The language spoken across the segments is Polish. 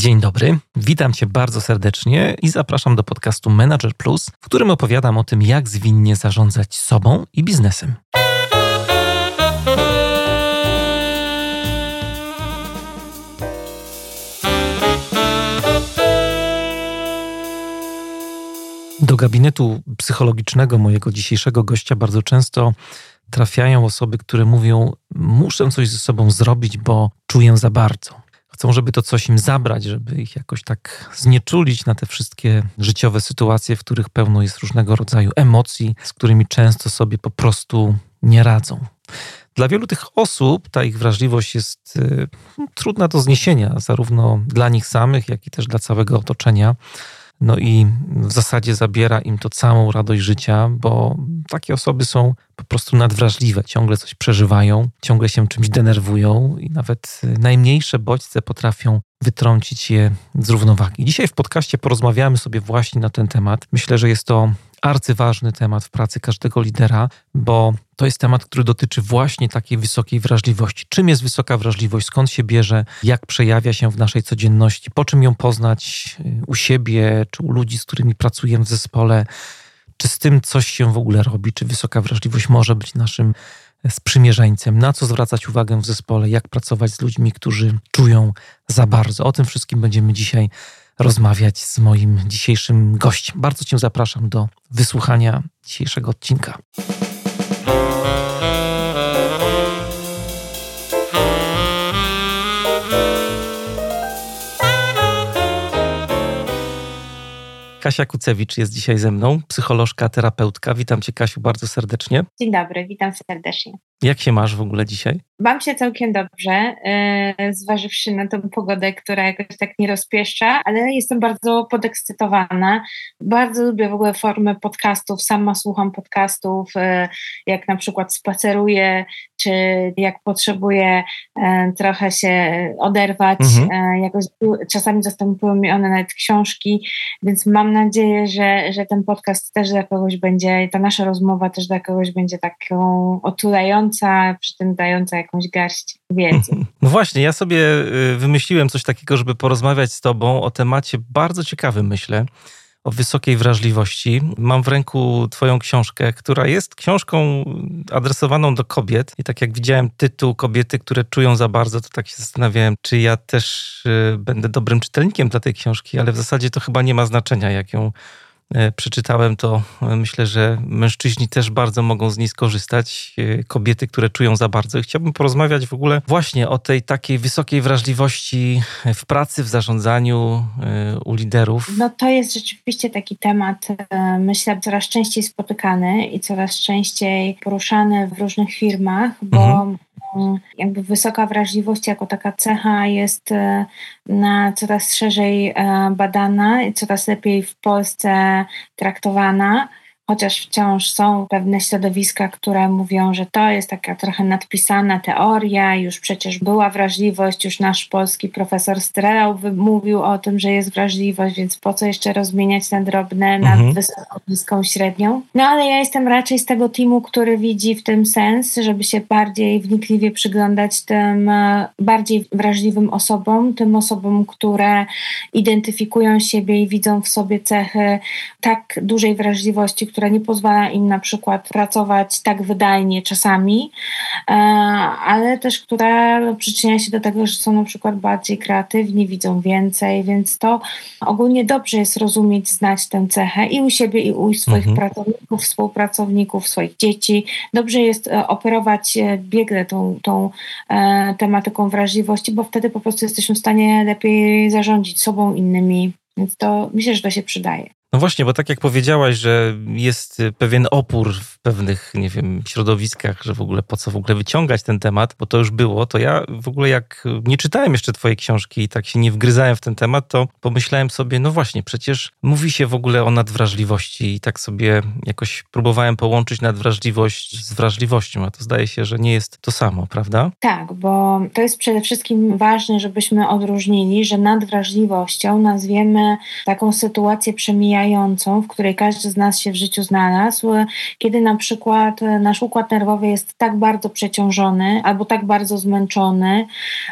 Dzień dobry, witam Cię bardzo serdecznie i zapraszam do podcastu Manager Plus, w którym opowiadam o tym, jak zwinnie zarządzać sobą i biznesem. Do gabinetu psychologicznego mojego dzisiejszego gościa bardzo często trafiają osoby, które mówią: Muszę coś ze sobą zrobić, bo czuję za bardzo. Chcą, żeby to coś im zabrać, żeby ich jakoś tak znieczulić na te wszystkie życiowe sytuacje, w których pełno jest różnego rodzaju emocji, z którymi często sobie po prostu nie radzą. Dla wielu tych osób ta ich wrażliwość jest y, trudna do zniesienia, zarówno dla nich samych, jak i też dla całego otoczenia. No i w zasadzie zabiera im to całą radość życia, bo takie osoby są po prostu nadwrażliwe, ciągle coś przeżywają, ciągle się czymś denerwują i nawet najmniejsze bodźce potrafią wytrącić je z równowagi. Dzisiaj w podcaście porozmawiamy sobie właśnie na ten temat. Myślę, że jest to arcyważny temat w pracy każdego lidera, bo to jest temat, który dotyczy właśnie takiej wysokiej wrażliwości. Czym jest wysoka wrażliwość, skąd się bierze, jak przejawia się w naszej codzienności, po czym ją poznać y, u siebie czy u ludzi, z którymi pracujemy w zespole, czy z tym coś się w ogóle robi, czy wysoka wrażliwość może być naszym sprzymierzeńcem, na co zwracać uwagę w zespole, jak pracować z ludźmi, którzy czują za bardzo. O tym wszystkim będziemy dzisiaj rozmawiać z moim dzisiejszym gościem. Bardzo Cię zapraszam do wysłuchania dzisiejszego odcinka. Kasia Kucewicz jest dzisiaj ze mną, psycholożka, terapeutka. Witam Cię, Kasiu, bardzo serdecznie. Dzień dobry, witam serdecznie. Jak się masz w ogóle dzisiaj? Mam się całkiem dobrze, yy, zważywszy na tą pogodę, która jakoś tak nie rozpieszcza, ale jestem bardzo podekscytowana. Bardzo lubię w ogóle formę podcastów, sama słucham podcastów, yy, jak na przykład spaceruję, czy jak potrzebuję yy, trochę się oderwać. Mhm. jakoś, czasami zastępują mi one nawet książki, więc mam nadzieję, że, że ten podcast też dla kogoś będzie, ta nasza rozmowa też dla kogoś będzie taką otulającą, przy tym dająca jakąś garść wiedzy. No właśnie, ja sobie y, wymyśliłem coś takiego, żeby porozmawiać z Tobą o temacie bardzo ciekawym, myślę o wysokiej wrażliwości. Mam w ręku Twoją książkę, która jest książką adresowaną do kobiet. I tak jak widziałem tytuł Kobiety, które czują za bardzo, to tak się zastanawiałem, czy ja też y, będę dobrym czytelnikiem dla tej książki, ale w zasadzie to chyba nie ma znaczenia, jak ją przeczytałem, to e, myślę, że mężczyźni też bardzo mogą z niej skorzystać. E, kobiety, które czują za bardzo. I chciałbym porozmawiać w ogóle właśnie o tej takiej wysokiej wrażliwości w pracy, w zarządzaniu u liderów. No to jest rzeczywiście taki temat, myślę, coraz częściej spotykany i coraz częściej poruszany w różnych firmach, bo mhm jakby wysoka wrażliwość jako taka cecha jest e, na coraz szerzej e, badana i coraz lepiej w Polsce traktowana chociaż wciąż są pewne środowiska, które mówią, że to jest taka trochę nadpisana teoria, już przecież była wrażliwość, już nasz polski profesor Strelał mówił o tym, że jest wrażliwość, więc po co jeszcze rozmieniać na drobne, na mhm. wysoką, niską, średnią. No ale ja jestem raczej z tego teamu, który widzi w tym sens, żeby się bardziej wnikliwie przyglądać tym e, bardziej wrażliwym osobom, tym osobom, które identyfikują siebie i widzą w sobie cechy tak dużej wrażliwości, która nie pozwala im na przykład pracować tak wydajnie czasami, e, ale też która przyczynia się do tego, że są na przykład bardziej kreatywni, widzą więcej, więc to ogólnie dobrze jest rozumieć, znać tę cechę i u siebie, i u swoich mhm. pracowników, współpracowników, swoich dzieci. Dobrze jest e, operować e, biegle tą, tą tematyką wrażliwości, bo wtedy po prostu jesteśmy w stanie lepiej zarządzić sobą, innymi. Więc to myślę, że to się przydaje. No właśnie, bo tak jak powiedziałaś, że jest pewien opór w pewnych, nie wiem, środowiskach, że w ogóle po co w ogóle wyciągać ten temat, bo to już było, to ja w ogóle jak nie czytałem jeszcze twojej książki i tak się nie wgryzałem w ten temat, to pomyślałem sobie, no właśnie, przecież mówi się w ogóle o nadwrażliwości i tak sobie jakoś próbowałem połączyć nadwrażliwość z wrażliwością, a to zdaje się, że nie jest to samo, prawda? Tak, bo to jest przede wszystkim ważne, żebyśmy odróżnili, że nadwrażliwością nazwiemy taką sytuację przemijającą, w której każdy z nas się w życiu znalazł, kiedy na przykład nasz układ nerwowy jest tak bardzo przeciążony, albo tak bardzo zmęczony,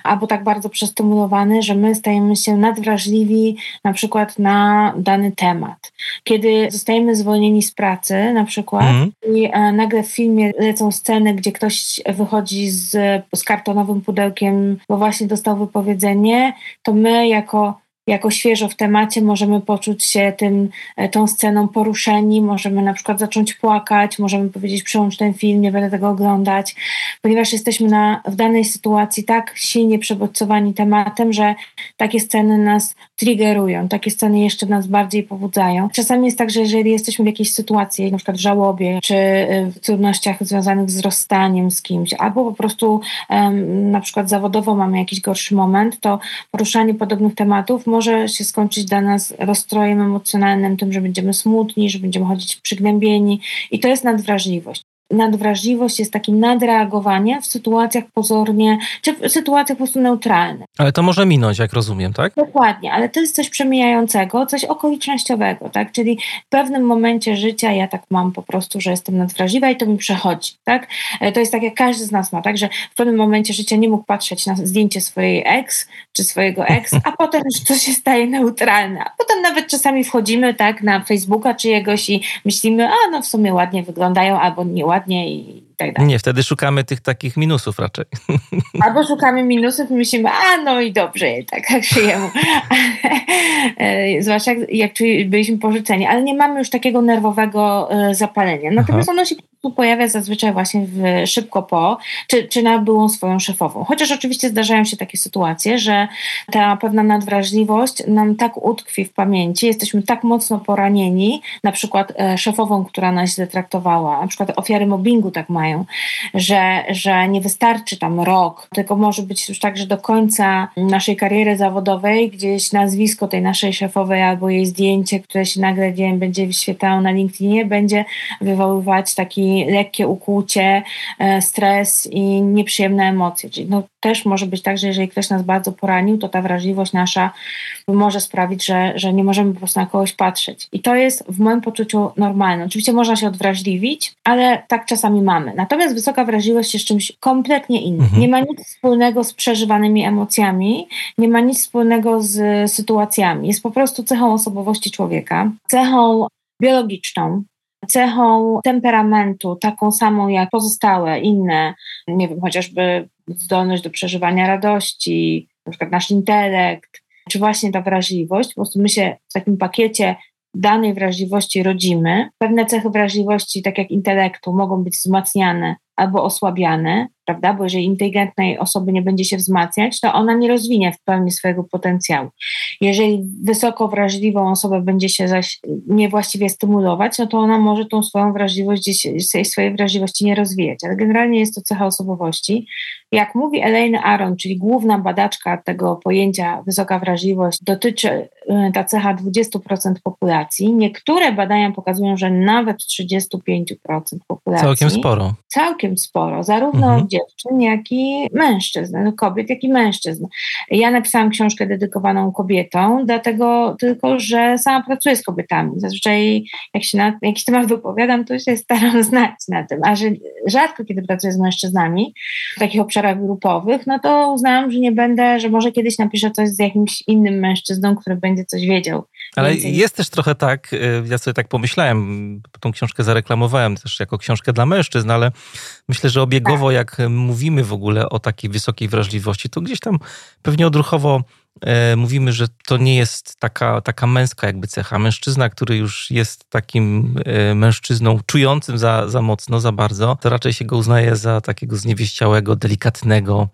albo tak bardzo przestymulowany, że my stajemy się nadwrażliwi na przykład na dany temat. Kiedy zostajemy zwolnieni z pracy na przykład mm. i e, nagle w filmie lecą sceny, gdzie ktoś wychodzi z, z kartonowym pudełkiem, bo właśnie dostał wypowiedzenie, to my jako jako świeżo w temacie możemy poczuć się tym, e, tą sceną poruszeni, możemy na przykład zacząć płakać, możemy powiedzieć przełącz ten film, nie będę tego oglądać, ponieważ jesteśmy na, w danej sytuacji tak silnie przebodźcowani tematem, że takie sceny nas triggerują, takie sceny jeszcze nas bardziej pobudzają. Czasami jest tak, że jeżeli jesteśmy w jakiejś sytuacji, na przykład w żałobie, czy e, w trudnościach związanych z rozstaniem z kimś, albo po prostu um, na przykład zawodowo mamy jakiś gorszy moment, to poruszanie podobnych tematów może może się skończyć dla nas rozstrojem emocjonalnym, tym, że będziemy smutni, że będziemy chodzić przygnębieni i to jest nadwrażliwość nadwrażliwość jest takim nadreagowaniem w sytuacjach pozornie, czy w sytuacjach po prostu neutralnych. Ale to może minąć, jak rozumiem, tak? Dokładnie, ale to jest coś przemijającego, coś okolicznościowego, tak? Czyli w pewnym momencie życia ja tak mam po prostu, że jestem nadwrażliwa i to mi przechodzi, tak? E, to jest tak, jak każdy z nas ma, tak? Że w pewnym momencie życia nie mógł patrzeć na zdjęcie swojej ex, czy swojego ex, a potem już to się staje neutralne. A potem nawet czasami wchodzimy, tak, na Facebooka czyjegoś i myślimy, a no w sumie ładnie wyglądają, albo nieładnie ładnie i tak dalej. Nie, wtedy szukamy tych takich minusów raczej. Albo szukamy minusów i myślimy, a no i dobrze, tak jak żyjemy. Zwłaszcza jak, jak byliśmy pożyczeni, ale nie mamy już takiego nerwowego e, zapalenia. Natomiast Aha. ono się pojawia zazwyczaj właśnie w, szybko po, czy, czy na byłą swoją szefową. Chociaż oczywiście zdarzają się takie sytuacje, że ta pewna nadwrażliwość nam tak utkwi w pamięci, jesteśmy tak mocno poranieni, na przykład e, szefową, która nas źle traktowała, na przykład ofiary mobbingu tak mają, że, że nie wystarczy tam rok, tylko może być już tak, że do końca naszej kariery zawodowej gdzieś nazwisko tej naszej szefowej albo jej zdjęcie, które się nagle dzień będzie wyświetlało na LinkedInie, będzie wywoływać taki lekkie ukłucie, e, stres i nieprzyjemne emocje. Czyli no, też może być tak, że jeżeli ktoś nas bardzo poranił, to ta wrażliwość nasza może sprawić, że, że nie możemy po prostu na kogoś patrzeć. I to jest w moim poczuciu normalne. Oczywiście można się odwrażliwić, ale tak czasami mamy. Natomiast wysoka wrażliwość jest czymś kompletnie innym. Mhm. Nie ma nic wspólnego z przeżywanymi emocjami, nie ma nic wspólnego z sytuacjami. Jest po prostu cechą osobowości człowieka, cechą biologiczną, cechą temperamentu, taką samą jak pozostałe inne, nie wiem, chociażby zdolność do przeżywania radości, na przykład nasz intelekt, czy właśnie ta wrażliwość. Po prostu my się w takim pakiecie danej wrażliwości rodzimy. Pewne cechy wrażliwości, tak jak intelektu, mogą być wzmacniane albo osłabiane, prawda? Bo jeżeli inteligentnej osoby nie będzie się wzmacniać, to ona nie rozwinie w pełni swojego potencjału. Jeżeli wysoko wrażliwą osobę będzie się zaś niewłaściwie stymulować, no to ona może tą swoją wrażliwość, gdzieś swojej wrażliwości nie rozwijać. Ale generalnie jest to cecha osobowości. Jak mówi Elaine Aron, czyli główna badaczka tego pojęcia wysoka wrażliwość, dotyczy y, ta cecha 20% populacji. Niektóre badania pokazują, że nawet 35% populacji. Całkiem sporo. Całkiem sporo, zarówno mhm dziewczyn, jak i mężczyzn, no, kobiet, jak i mężczyzn. Ja napisałam książkę dedykowaną kobietom, dlatego tylko, że sama pracuję z kobietami. Zazwyczaj jak się na jakiś temat wypowiadam, to się staram znać na tym, a że rzadko kiedy pracuję z mężczyznami w takich obszarach grupowych, no to uznałam, że nie będę, że może kiedyś napiszę coś z jakimś innym mężczyzną, który będzie coś wiedział. Ale jest też trochę tak, y, ja sobie tak pomyślałem, tą książkę zareklamowałem też jako książkę dla mężczyzn, ale myślę, że obiegowo tak. jak mówimy w ogóle o takiej wysokiej wrażliwości, to gdzieś tam pewnie odruchowo e, mówimy, że to nie jest taka, taka męska jakby cecha. Mężczyzna, który już jest takim e, mężczyzną czującym za, za mocno, za bardzo, to raczej się go uznaje za takiego zniewieściałego, delikatnego,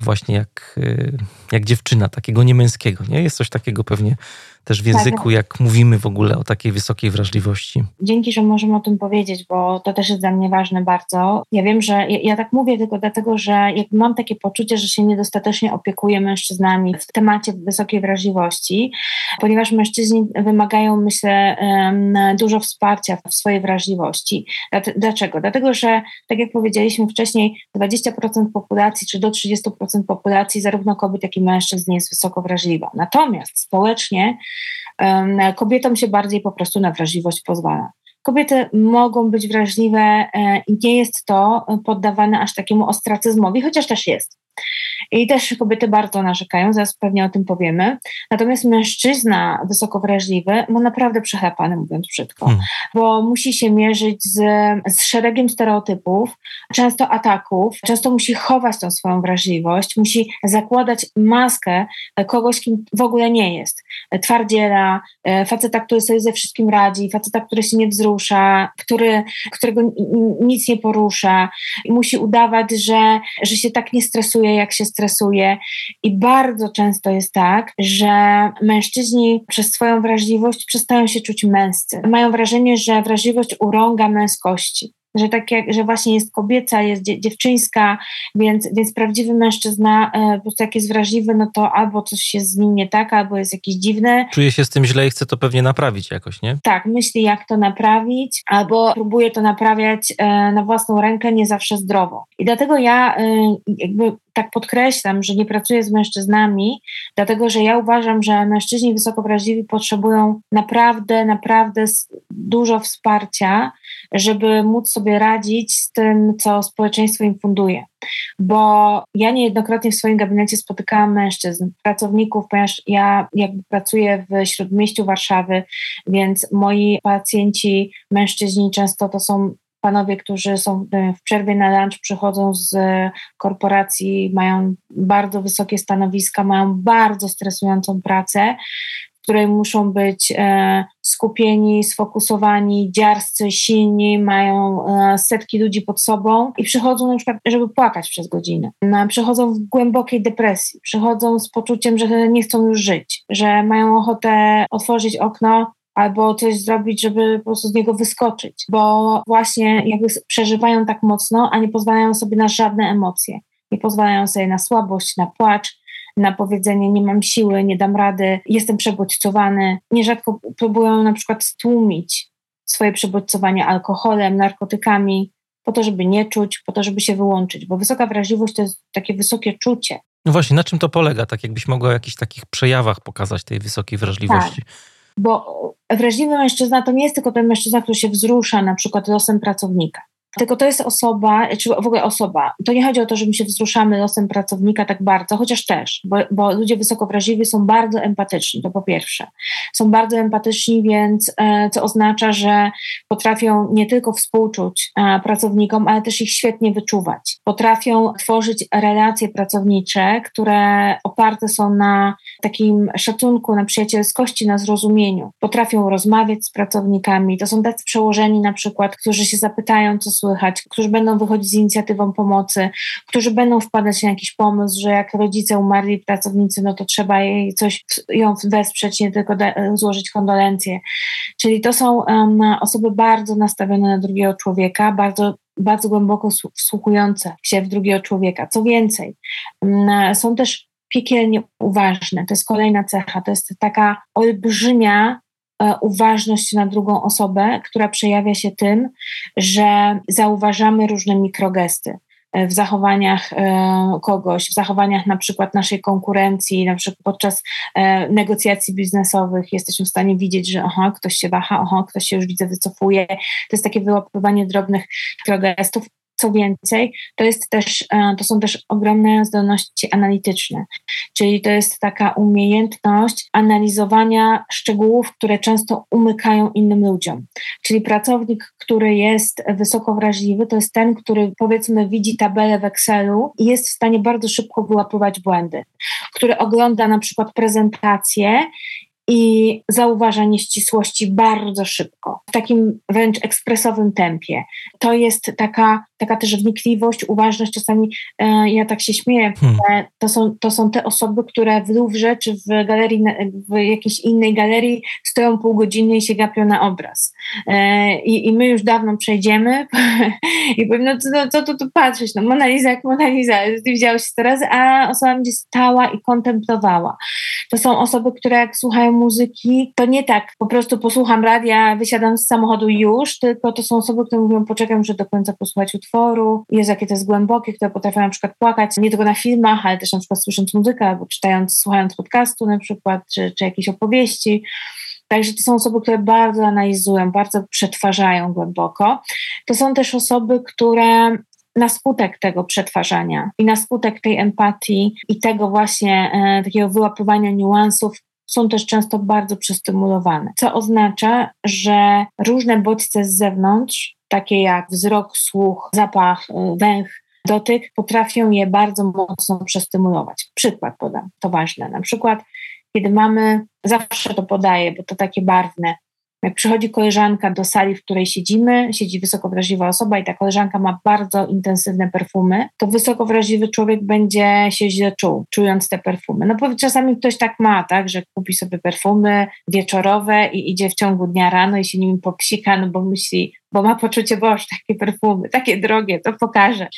właśnie jak, e, jak dziewczyna, takiego niemęskiego. Nie? Jest coś takiego pewnie też w języku, tak. jak mówimy w ogóle o takiej wysokiej wrażliwości. Dzięki, że możemy o tym powiedzieć, bo to też jest dla mnie ważne bardzo. Ja wiem, że ja, ja tak mówię tylko dlatego, że jak mam takie poczucie, że się niedostatecznie opiekuję mężczyznami w temacie wysokiej wrażliwości, ponieważ mężczyźni wymagają, myślę, dużo wsparcia w swojej wrażliwości. Dlaczego? Dlatego, że tak jak powiedzieliśmy wcześniej, 20% populacji czy do 30% populacji zarówno kobiet, jak i mężczyzn jest wysoko wrażliwa. Natomiast społecznie Kobietom się bardziej po prostu na wrażliwość pozwala. Kobiety mogą być wrażliwe e, i nie jest to poddawane aż takiemu ostracyzmowi, chociaż też jest. I też kobiety bardzo narzekają, zaraz pewnie o tym powiemy. Natomiast mężczyzna wysoko wrażliwy ma naprawdę przechapany, mówiąc brzydko, hmm. bo musi się mierzyć z, z szeregiem stereotypów, często ataków, często musi chować tą swoją wrażliwość, musi zakładać maskę kogoś, kim w ogóle nie jest. Twardziela, e, faceta, który sobie ze wszystkim radzi, faceta, który się nie wzrusza, który, którego nic nie porusza i musi udawać, że, że się tak nie stresuje, jak się stresuje. I bardzo często jest tak, że mężczyźni przez swoją wrażliwość przestają się czuć męscy. Mają wrażenie, że wrażliwość urąga męskości że tak jak, że właśnie jest kobieca, jest dziewczyńska, więc, więc prawdziwy mężczyzna e, po prostu jak jest wrażliwy, no to albo coś jest z nim nie tak, albo jest jakiś dziwny. Czuje się z tym źle i chce to pewnie naprawić jakoś, nie? Tak, myśli jak to naprawić, albo próbuje to naprawiać e, na własną rękę, nie zawsze zdrowo. I dlatego ja e, jakby tak podkreślam, że nie pracuję z mężczyznami, dlatego że ja uważam, że mężczyźni wysoko wrażliwi potrzebują naprawdę, naprawdę dużo wsparcia, żeby móc sobie radzić z tym, co społeczeństwo im funduje. Bo ja niejednokrotnie w swoim gabinecie spotykałam mężczyzn, pracowników, ponieważ ja jakby pracuję w śródmieściu Warszawy, więc moi pacjenci, mężczyźni często to są panowie, którzy są w przerwie na lunch, przychodzą z korporacji, mają bardzo wysokie stanowiska, mają bardzo stresującą pracę, w której muszą być e, skupieni, sfokusowani, dziarscy, silni, mają e, setki ludzi pod sobą i przychodzą na przykład, żeby płakać przez godzinę. Przychodzą w głębokiej depresji, przychodzą z poczuciem, że nie chcą już żyć, że mają ochotę otworzyć okno, albo coś zrobić, żeby po prostu z niego wyskoczyć, bo właśnie jakby przeżywają tak mocno, a nie pozwalają sobie na żadne emocje. Nie pozwalają sobie na słabość, na płacz, na powiedzenie nie mam siły, nie dam rady, jestem przebodźcowany. Nierzadko próbują na przykład stłumić swoje przebodźcowanie alkoholem, narkotykami, po to, żeby nie czuć, po to, żeby się wyłączyć, bo wysoka wrażliwość to jest takie wysokie czucie. No właśnie, na czym to polega? Tak jakbyś mogła o jakichś takich przejawach pokazać tej wysokiej wrażliwości. Tak bo wrażliwy mężczyzna to nie jest tylko ten mężczyzna, który się wzrusza na przykład losem pracownika. Tylko to jest osoba, czy w ogóle osoba. To nie chodzi o to, że my się wzruszamy losem pracownika tak bardzo, chociaż też, bo, bo ludzie wysoko wrażliwi są bardzo empatyczni, to po pierwsze. Są bardzo empatyczni, więc e, co oznacza, że potrafią nie tylko współczuć e, pracownikom, ale też ich świetnie wyczuwać. Potrafią tworzyć relacje pracownicze, które oparte są na takim szacunku, na przyjacielskości, na zrozumieniu. Potrafią rozmawiać z pracownikami. To są tacy przełożeni na przykład, którzy się zapytają, co słychać, którzy będą wychodzić z inicjatywą pomocy, którzy będą wpadać na jakiś pomysł, że jak rodzice umarli pracownicy, no to trzeba jej coś ją wesprzeć, nie tylko złożyć kondolencje. Czyli to są um, osoby bardzo nastawione na drugiego człowieka, bardzo bardzo głęboko wsłuchujące się w drugiego człowieka. Co więcej, są też piekielnie uważne. To jest kolejna cecha. To jest taka olbrzymia uważność na drugą osobę, która przejawia się tym, że zauważamy różne mikrogesty e, w zachowaniach e, kogoś, w zachowaniach na przykład naszej konkurencji, na przykład podczas negocjacji biznesowych jesteśmy w stanie widzieć, że aha, ktoś się waha, aha, ktoś się już widzę wycofuje. To jest takie wyłapywanie drobnych mikrogestów, co więcej, to, jest też, e, to są też ogromne zdolności analityczne, czyli to jest taka umiejętność analizowania szczegółów, które często umykają innym ludziom. Czyli pracownik, który jest wysoko wrażliwy, to jest ten, który powiedzmy widzi tabelę w Excelu i jest w stanie bardzo szybko wyłapywać błędy, który ogląda na przykład prezentację i zauważa nieścisłości bardzo szybko, w takim wręcz ekspresowym tempie. To jest taka, taka też wnikliwość, uważność. Czasami e, ja tak się śmieję, hmm. że to są, to są te osoby, które w Louvre czy w galerii, w jakiejś innej galerii stoją pół godziny i się gapią na obraz. E, i, I my już dawno przejdziemy i powiem, no, no co tu, tu patrzeć, no Mona Lisa jak Mona Lisa, ty widziałeś 100 razy, a osoba będzie stała i kontemplowała. To są osoby, które jak słuchają muzyki, to nie tak po prostu posłucham radia, wysiadam z samochodu już, tylko to są osoby, które mówią, poczekam, muszę do końca posłuchać utworu, jest jakie to jest głębokie, które potrafią na przykład płakać, nie tylko na filmach, ale też na przykład słysząc muzykę, albo czytając, słuchając podcastu na przykład, czy, czy jakiejś opowieści. Także to są osoby, które bardzo analizują, bardzo przetwarzają głęboko. To są też osoby, które na skutek tego przetwarzania i na skutek tej empatii i tego właśnie e, takiego wyłapywania niuansów są też często bardzo przestymulowane, co oznacza, że różne bodźce z zewnątrz, takie jak wzrok, słuch, zapach, e, węch, dotyk, potrafią je bardzo mocno przestymulować. Przykład podam, to ważne. Na przykład, kiedy mamy, zawsze to podaję, bo to takie barwne, jak przychodzi koleżanka do sali, w której siedzimy, siedzi wysoko wrażliwa osoba i ta koleżanka ma bardzo intensywne perfumy, to wysoko wrażliwy człowiek będzie się źle czuł, czując te perfumy. No bo czasami ktoś tak ma, tak, że kupi sobie perfumy wieczorowe i idzie w ciągu dnia rano i się nimi popsika, no bo myśli, bo ma poczucie, boż, takie perfumy, takie drogie, to pokaże,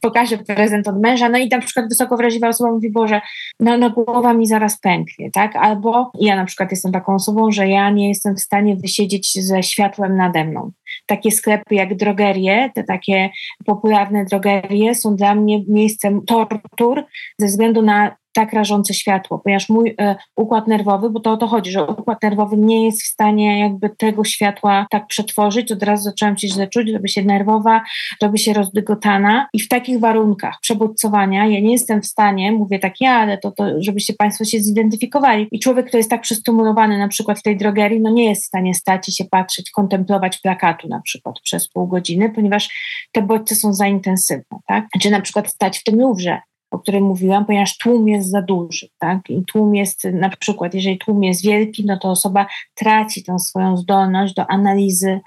pokaże prezent od męża, no i na przykład wysoko wrażliwa osoba mówi, Boże, no, no głowa mi zaraz pęknie, tak, albo ja na przykład jestem taką osobą, że ja nie jestem w stanie wysiedzieć ze światłem nade mną. Takie sklepy jak drogerie, te takie popularne drogerie są dla mnie miejscem tortur ze względu na tak rażące światło, ponieważ mój e, układ nerwowy, bo to o to chodzi, że układ nerwowy nie jest w stanie jakby tego światła tak przetworzyć, od razu zaczęłam się źle czuć, robi się nerwowa, robi się rozdygotana. I w takich warunkach przebodźcowania ja nie jestem w stanie, mówię tak ja, ale to, to żebyście Państwo się zidentyfikowali. I człowiek, który jest tak przestymulowany na przykład w tej drogerii, no nie jest w stanie stać i się patrzeć, kontemplować plakatu na przykład przez pół godziny, ponieważ te bodźce są za intensywne, tak? Czy na przykład stać w tym luwrze, o którym mówiłam, ponieważ tłum jest za duży. Tak? I tłum jest, na przykład, jeżeli tłum jest wielki, no to osoba traci tą swoją zdolność do analizy,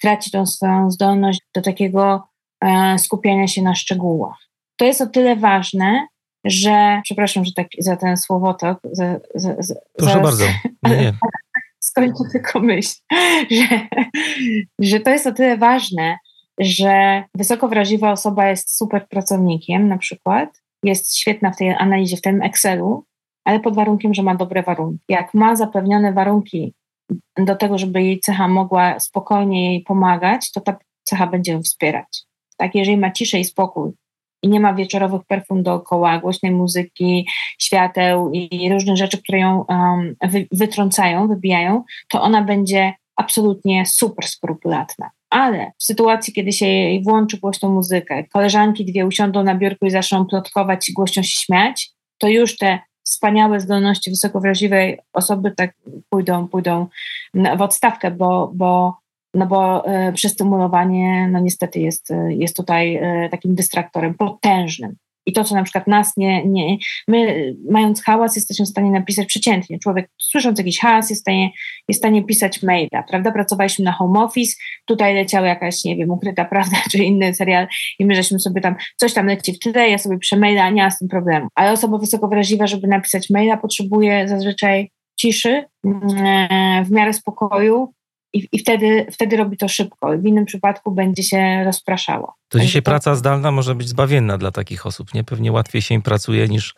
traci tą swoją zdolność do takiego e, skupiania się na szczegółach. To jest o tyle ważne, że, przepraszam, że tak za ten słowotok. Za, za, za, Proszę zaraz, bardzo. Nie, nie. Skończę tylko myśl, że, że to jest o tyle ważne, że wysoko wrażliwa osoba jest super pracownikiem na przykład, jest świetna w tej analizie, w tym Excelu, ale pod warunkiem, że ma dobre warunki. Jak ma zapewnione warunki do tego, żeby jej cecha mogła spokojnie jej pomagać, to ta cecha będzie ją wspierać. Tak, jeżeli ma ciszę i spokój i nie ma wieczorowych perfum dookoła, głośnej muzyki, świateł i różnych rzeczy, które ją um, wy, wytrącają, wybijają, to ona będzie absolutnie super skrupulatna ale w sytuacji, kiedy się jej włączy głośną muzykę, koleżanki dwie usiądą na biurku i zaczną plotkować i głośno się śmiać, to już te wspaniałe zdolności wysokowrażliwej osoby tak pójdą, pójdą w odstawkę, bo, bo, no bo e, przestymulowanie no niestety jest, jest tutaj e, takim dystraktorem potężnym. I to, co na przykład nas nie, nie. My, mając hałas, jesteśmy w stanie napisać przeciętnie. Człowiek, słysząc jakiś hałas, jest w stanie, jest w stanie pisać maila, prawda? Pracowaliśmy na home office, tutaj leciała jakaś, nie wiem, ukryta prawda, czy inny serial, i my żeśmy sobie tam, coś tam leci w tle, ja sobie przemaila, nie ma z tym problemu. Ale osoba wysoko wrażliwa, żeby napisać maila, potrzebuje zazwyczaj ciszy, mm, w miarę spokoju, i, i wtedy, wtedy robi to szybko. W innym przypadku będzie się rozpraszało. To dzisiaj to... praca zdalna może być zbawienna dla takich osób, nie? Pewnie łatwiej się im pracuje niż,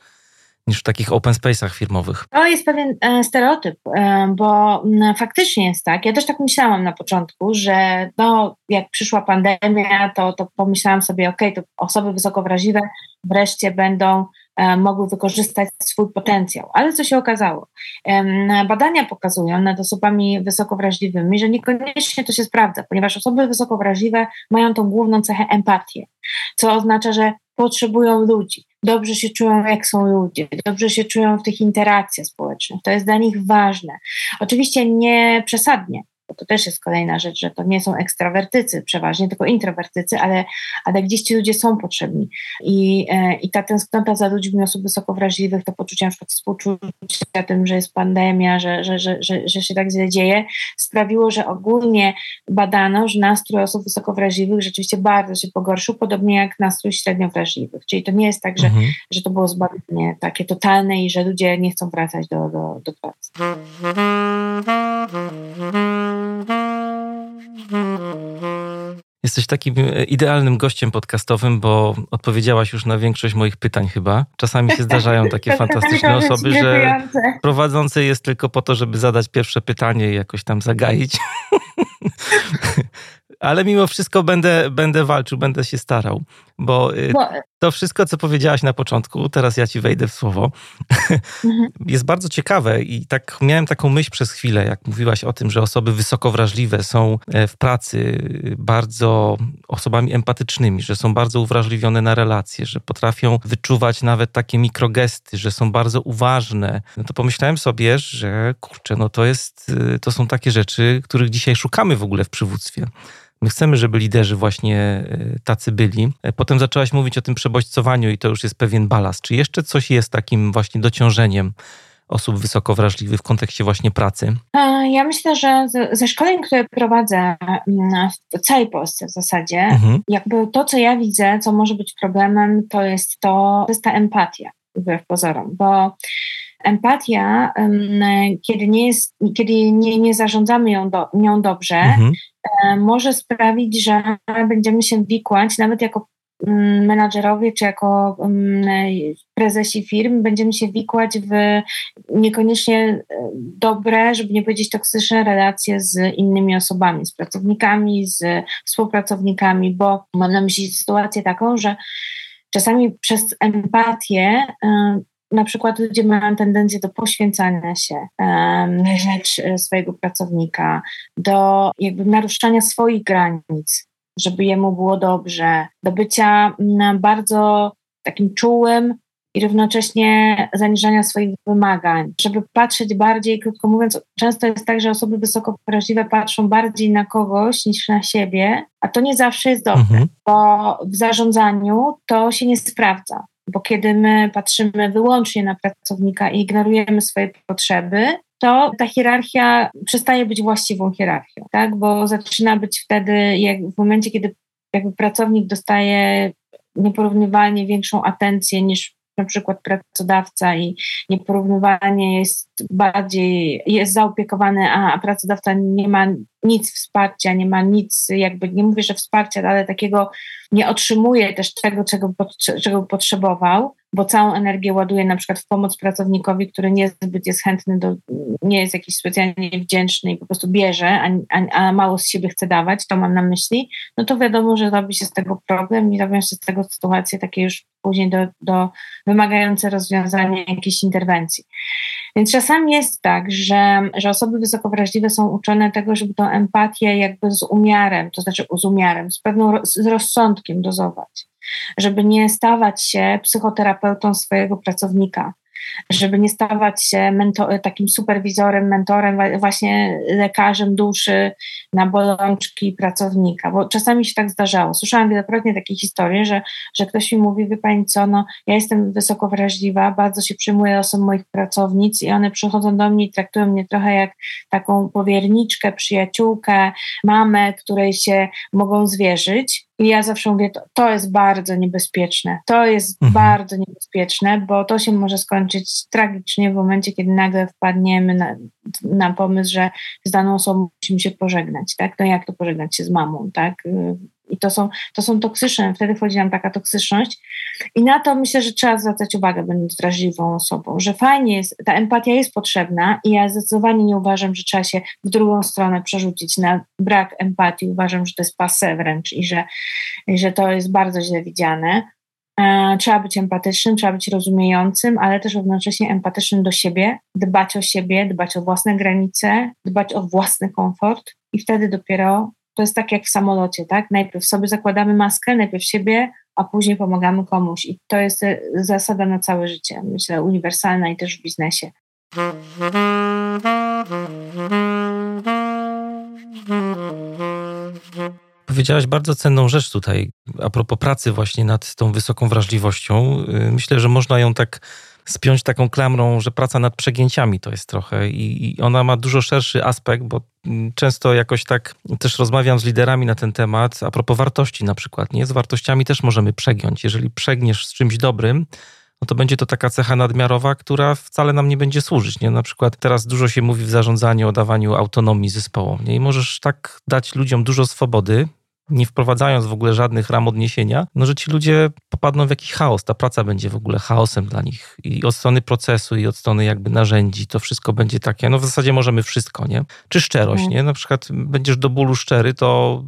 niż w takich open space'ach firmowych. To jest pewien e, stereotyp, e, bo faktycznie jest tak. Ja też tak myślałam na początku, że no, jak przyszła pandemia, to, to pomyślałam sobie, ok, to osoby wysoko wrażliwe wreszcie będą mogły wykorzystać swój potencjał. Ale co się okazało? Badania pokazują nad osobami wysoko wrażliwymi, że niekoniecznie to się sprawdza, ponieważ osoby wysoko wrażliwe mają tą główną cechę empatię, co oznacza, że potrzebują ludzi, dobrze się czują, jak są ludzie, dobrze się czują w tych interakcjach społecznych. To jest dla nich ważne. Oczywiście nie przesadnie, to też jest kolejna rzecz, że to nie są ekstrawertycy przeważnie, tylko introwertycy, ale, ale gdzieś ci ludzie są potrzebni. I, e, i ta tęsknota za ludźmi, osób wysoko wrażliwych, to poczucie na przykład współczucia tym, że jest pandemia, że, że, że, że, się tak źle dzieje, sprawiło, że ogólnie badano, że nastrój osób wysoko wrażliwych rzeczywiście bardzo się pogorszył, podobnie jak nastrój średnio wrażliwych. Czyli to nie jest tak, że, mhm. że to było zbawienie takie totalne i że ludzie nie chcą wracać do, do, do pracy. Jesteś takim e, idealnym gościem podcastowym, bo odpowiedziałaś już na większość moich pytań chyba. Czasami się zdarzają takie fantastyczne osoby, że prowadzący jest tylko po to, żeby zadać pierwsze pytanie i jakoś tam zagaić. Ale mimo wszystko będę, będę walczył, będę się starał, bo, e, bo to wszystko, co powiedziałaś na początku, teraz ja ci wejdę w słowo, mhm. jest bardzo ciekawe i tak miałem taką myśl przez chwilę, jak mówiłaś o tym, że osoby wysoko wrażliwe są e, w pracy bardzo osobami empatycznymi, że są bardzo uwrażliwione na relacje, że potrafią wyczuwać nawet takie mikrogesty, że są bardzo uważne. No to pomyślałem sobie, że kurczę, no to jest, y, to są takie rzeczy, których dzisiaj szukamy w ogóle w przywództwie. My chcemy, żeby liderzy właśnie y, tacy byli. E, potem zaczęłaś mówić o tym przebodźcowaniu i to już jest pewien balast. Czy jeszcze coś jest takim właśnie dociążeniem osób wysoko wrażliwych w kontekście właśnie pracy? E, ja myślę, że ze szkoleń, które prowadzę mm, w całej Polsce w zasadzie, mhm. jakby to, co ja widzę, co może być problemem, to jest to, to jest ta empatia, wbrew pozorom, bo empatia, kiedy nie, jest, kiedy nie, nie zarządzamy ją do, nią dobrze, mhm. E, może sprawić, że będziemy się wikłać, nawet jako mm, menadżerowie czy jako mm, prezesi firm, będziemy się wikłać w niekoniecznie e, dobre, żeby nie powiedzieć toksyczne relacje z innymi osobami, z pracownikami, z współpracownikami, bo mam na myśli sytuację taką, że czasami przez empatię e, na przykład ludzie mają tendencję do poświęcania się na rzecz e, swojego pracownika, do jakby naruszania swoich granic, żeby jemu było dobrze, do bycia bardzo takim czułym i równocześnie zaniżania swoich wymagań, żeby patrzeć bardziej, krótko mówiąc, często jest tak, że osoby wysoko wrażliwe patrzą bardziej na kogoś niż na siebie, a to nie zawsze jest dobre, mhm. bo w zarządzaniu to się nie sprawdza bo kiedy my patrzymy wyłącznie na pracownika i ignorujemy swoje potrzeby, to ta hierarchia przestaje być właściwą hierarchią, tak? bo zaczyna być wtedy, jak w momencie, kiedy jakby pracownik dostaje nieporównywalnie większą atencję niż na przykład pracodawca i nieporównywalnie jest bardziej, jest zaopiekowany, a pracodawca nie ma nic wsparcia, nie ma nic, jakby nie mówię, że wsparcia, ale takiego nie otrzymuje też tego, czego, czego potrzebował, bo całą energię ładuje na przykład w pomoc pracownikowi, który niezbyt jest chętny, do, nie jest jakiś specjalnie wdzięczny i po prostu bierze, a, a, a, mało z siebie chce dawać, to mam na myśli, no to wiadomo, że robi się z tego problem i robią się z tego sytuacje takie już później do, do wymagające rozwiązania jakiejś interwencji. Więc czasami jest tak, że, że osoby wysoko wrażliwe są uczone tego, żeby tą empatię jakby z umiarem, to znaczy z umiarem, z pewną z rozsądkiem dozować. Żeby nie stawać się psychoterapeutą swojego pracownika, żeby nie stawać się takim superwizorem, mentorem, właśnie lekarzem duszy na bolączki pracownika, bo czasami się tak zdarzało. Słyszałam wielokrotnie takie historie, że, że ktoś mi mówi, wie pani co, no ja jestem wysoko wrażliwa, bardzo się przyjmuję losem moich pracownic i one przychodzą do mnie i traktują mnie trochę jak taką powierniczkę, przyjaciółkę, mamę, której się mogą zwierzyć i ja zawsze mówię, to, to jest bardzo niebezpieczne. To jest mhm. bardzo niebezpieczne, bo to się może skończyć tragicznie w momencie, kiedy nagle wpadniemy na, na pomysł, że z daną osobą musimy się pożegnać, tak? No jak to pożegnać się z mamą, tak? I to są, to są toksyczne, wtedy wchodzi nam taka toksyczność. I na to myślę, że trzeba zwracać uwagę, będąc wrażliwą osobą, że fajnie jest, ta empatia jest potrzebna i ja zdecydowanie nie uważam, że trzeba się w drugą stronę przerzucić na brak empatii. Uważam, że to jest passe wręcz i że, że to jest bardzo źle widziane. E, trzeba być empatycznym, trzeba być rozumiejącym, ale też równocześnie empatycznym do siebie, dbać o siebie, dbać o własne granice, dbać o własny komfort i wtedy dopiero to jest tak jak w samolocie, tak? Najpierw sobie zakładamy maskę, najpierw siebie, a później pomagamy komuś. I to jest e, zasada na całe życie, myślę, uniwersalna i też w biznesie. Powiedziałaś bardzo cenną rzecz tutaj, a propos pracy właśnie nad tą wysoką wrażliwością. Y, myślę, że można ją tak spiąć taką klamrą, że praca nad przegięciami to jest trochę i, i ona ma dużo szerszy aspekt, bo mm, często jakoś tak też rozmawiam z liderami na ten temat, a propos wartości na przykład, nie? Z wartościami też możemy przegiąć. Jeżeli przegniesz z czymś dobrym, no to będzie to taka cecha nadmiarowa, która wcale nam nie będzie służyć. Nie? Na przykład teraz dużo się mówi w zarządzaniu o dawaniu autonomii zespołom nie? i możesz tak dać ludziom dużo swobody, nie wprowadzając w ogóle żadnych ram odniesienia, no że ci ludzie popadną w jakiś chaos. Ta praca będzie w ogóle chaosem dla nich. I od strony procesu, i od strony jakby narzędzi, to wszystko będzie takie, no w zasadzie możemy wszystko, nie? Czy szczerość, mhm. nie? Na przykład będziesz do bólu szczery, to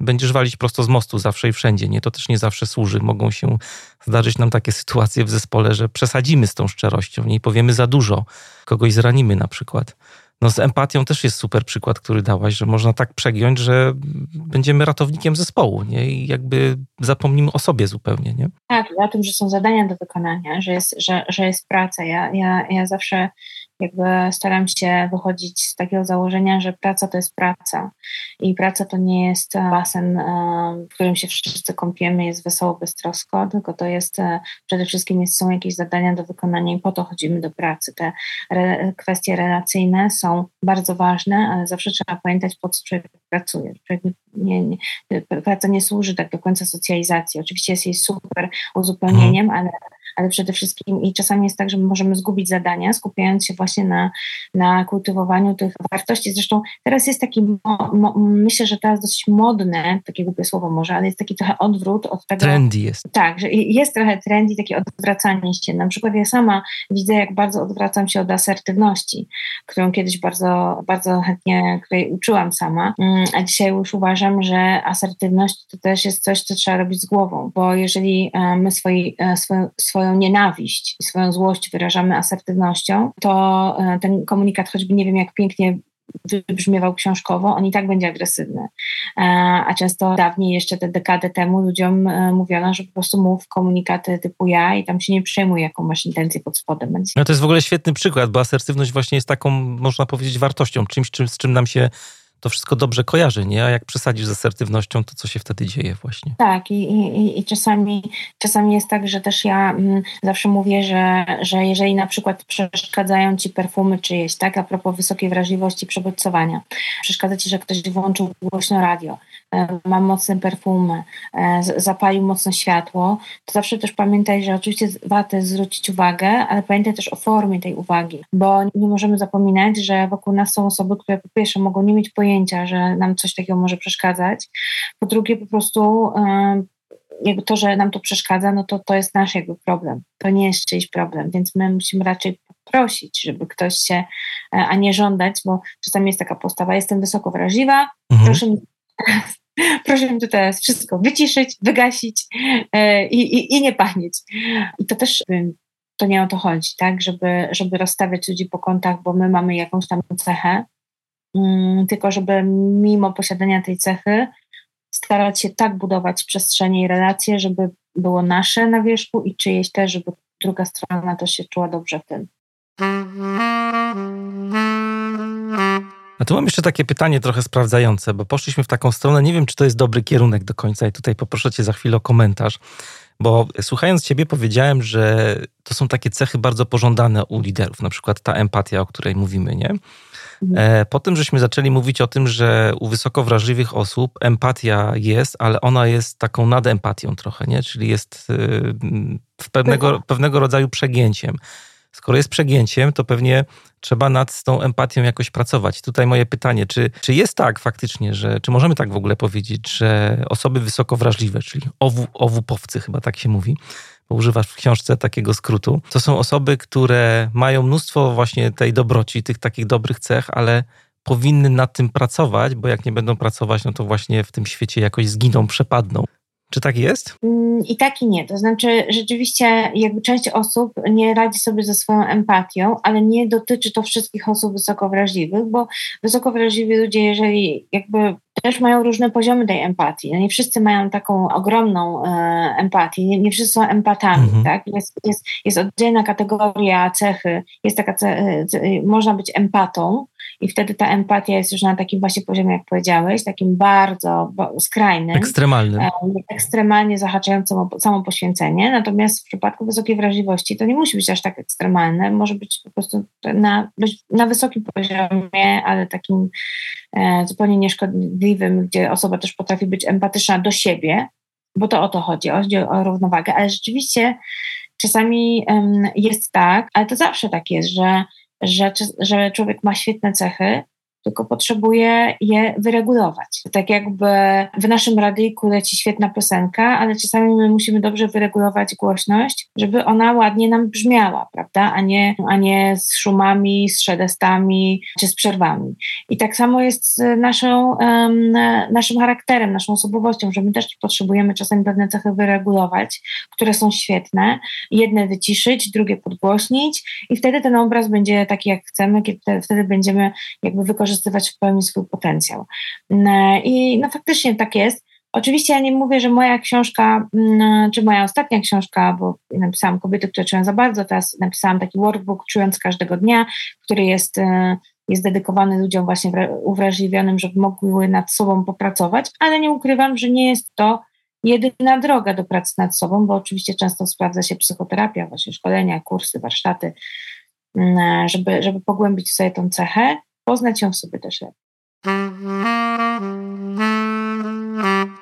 będziesz walić prosto z mostu zawsze i wszędzie, nie? To też nie zawsze służy. Mogą się zdarzyć nam takie sytuacje w zespole, że przesadzimy z tą szczerością, nie? I powiemy za dużo, kogoś zranimy na przykład. No z empatią też jest super przykład, który dałaś, że można tak przegiąć, że będziemy ratownikiem zespołu, nie? I jakby zapomnimy o sobie zupełnie, nie? Tak, o tym, że są zadania do wykonania, że jest, że, że jest praca. Ja, ja, ja zawsze jakby staram się wychodzić z takiego założenia, że praca to jest praca i praca to nie jest e, basen, e, w którym się wszyscy kąpiemy, jest wesoło, beztrosko, tylko to jest e, przede wszystkim są jakieś zadania do wykonania i po to chodzimy do pracy. Te re, kwestie relacyjne są bardzo ważne, ale zawsze trzeba pamiętać, po co człowiek pracuje. Człowiek nie, nie, praca nie służy tak do końca socjalizacji. Oczywiście jest jej super uzupełnieniem, mhm. ale ale przede wszystkim i czasami jest tak, że możemy zgubić zadania, skupiając się właśnie na, na kultywowaniu tych wartości. Zresztą teraz jest taki, mo, mo, myślę, że teraz dosyć modne, takie głupie słowo może, ale jest taki trochę odwrót od tego. Trendy jest. Tak, że jest trochę trendy, takie odwracanie się. Na przykład ja sama widzę, jak bardzo odwracam się od asertywności, którą kiedyś bardzo, bardzo chętnie, której uczyłam sama, mm, a dzisiaj już uważam, że asertywność to też jest coś, co trzeba robić z głową, bo jeżeli e, my swoi, e, swoją, swoją nienawiść i swoją złość wyrażamy asertywnością, to e, ten komunikat, choćby nie wiem jak pięknie wybrzmiewał książkowo, on i tak będzie agresywny. E, a często dawniej, jeszcze te dekady temu, ludziom e, mówiono, że po prostu mów komunikaty typu ja i tam się nie przejmuj, jaką masz intencję pod spodem. No to jest w ogóle świetny przykład, bo asertywność właśnie jest taką, można powiedzieć, wartością, czymś, czym, z czym nam się to wszystko dobrze kojarzy, nie? A jak przesadzisz z asertywnością, to co się wtedy dzieje właśnie? Tak, i, i, i czasami, czasami jest tak, że też ja mm, zawsze mówię, że, że jeżeli na przykład przeszkadzają ci perfumy czyjeś, tak, a propos wysokiej wrażliwości przebodźcowania, przeszkadza ci, że ktoś włączył głośno radio, ma mocne perfumy, e, zapalił mocno światło, to zawsze też pamiętaj, że oczywiście warto jest zwrócić uwagę, ale pamiętaj też o formie tej uwagi, bo nie możemy zapominać, że wokół nas są osoby, które po pierwsze mogą nie mieć pojęcia, że nam coś takiego może przeszkadzać. Po drugie, po prostu jakby to, że nam to przeszkadza, no to to jest nasz jakby problem. To nie jest czyjś problem, więc my musimy raczej poprosić, żeby ktoś się, e, a nie żądać, bo czasami jest taka postawa, jestem wysoko wrażliwa, mhm. proszę mi proszę mi tu teraz wszystko wyciszyć, wygasić e, i, i, i nie pachnieć. I to też to nie o to chodzi, tak, żeby, żeby rozstawiać ludzi po kątach, bo my mamy jakąś tam cechę, Mm, tylko żeby mimo posiadania tej cechy starać się tak budować przestrzenie i relacje, żeby było nasze na wierzchu i czyjeś też, żeby druga strona też się czuła dobrze w tym. A tu mam jeszcze takie pytanie trochę sprawdzające, bo poszliśmy w taką stronę, nie wiem, czy to jest dobry kierunek do końca i tutaj poproszę cię za chwilę o komentarz, bo słuchając ciebie powiedziałem, że to są takie cechy bardzo pożądane u liderów, na przykład ta empatia, o której mówimy, nie? Mhm. E, po tym, żeśmy zaczęli mówić o tym, że u wysoko wrażliwych osób empatia jest, ale ona jest taką nadempatią trochę, nie? Czyli jest y, w pewnego, pewnego rodzaju przegięciem. Skoro jest przegięciem, to pewnie trzeba nad tą empatią jakoś pracować. Tutaj moje pytanie, czy, czy jest tak faktycznie, że, czy możemy tak w ogóle powiedzieć, że osoby wysoko wrażliwe, czyli owu, owupowcy chyba tak się mówi, bo używasz w książce takiego skrótu. To są osoby, które mają mnóstwo właśnie tej dobroci, tych takich dobrych cech, ale powinny nad tym pracować, bo jak nie będą pracować, no to właśnie w tym świecie jakoś zginą, przepadną. Czy tak jest? Mm, I tak i nie. To znaczy, rzeczywiście, jakby część osób nie radzi sobie ze swoją empatią, ale nie dotyczy to wszystkich osób wysoko wrażliwych, bo wysoko wrażliwi ludzie, jeżeli jakby też mają różne poziomy tej empatii. No nie wszyscy mają taką ogromną e, empatię, nie, nie, wszyscy są empatami, mhm. tak? Jest, jest, jest oddzielna kategoria cechy, jest taka, ce, ce, można być empatą, i wtedy ta empatia jest już na takim właśnie poziomie, jak powiedziałeś, takim bardzo skrajnym. Ekstremalnym. E, ekstremalnie zahaczającym o samo poświęcenie. Natomiast w przypadku wysokiej wrażliwości to nie musi być aż tak ekstremalne. Może być po prostu na, na wysokim poziomie, ale takim e, zupełnie nieszkodliwym, gdzie osoba też potrafi być empatyczna do siebie, bo to o to chodzi, chodzi o równowagę. Ale rzeczywiście czasami um, jest tak, ale to zawsze tak jest, że że, że człowiek ma świetne cechy, tylko potrzebuje je wyregulować. Tak jakby w naszym radyjku leci świetna piosenka, ale czasami my musimy dobrze wyregulować głośność, żeby ona ładnie nam brzmiała, prawda, a nie, a nie z szumami, z szedestami czy z przerwami. I tak samo jest z naszą, um, naszym charakterem, naszą osobowością, że my też potrzebujemy czasami pewne cechy wyregulować, które są świetne, jedne wyciszyć, drugie podgłośnić i wtedy ten obraz będzie taki, jak chcemy, kiedy wtedy będziemy jakby wykorzystywać w pełni swój potencjał. Mm, I no faktycznie tak jest. Oczywiście ja nie mówię, że moja książka, mm, czy moja ostatnia książka, bo napisałam Kobiety, które czują za bardzo, teraz napisałam taki workbook Czując każdego dnia, który jest, e, jest dedykowany ludziom właśnie uwrażliwionym, żeby mogły nad sobą popracować, ale nie ukrywam, że nie jest to jedyna droga do pracy nad sobą, bo oczywiście często sprawdza się psychoterapia, właśnie szkolenia, kursy, warsztaty, mm, żeby, żeby pogłębić sobie tą cechę, poznać ją w sobie też lepiej.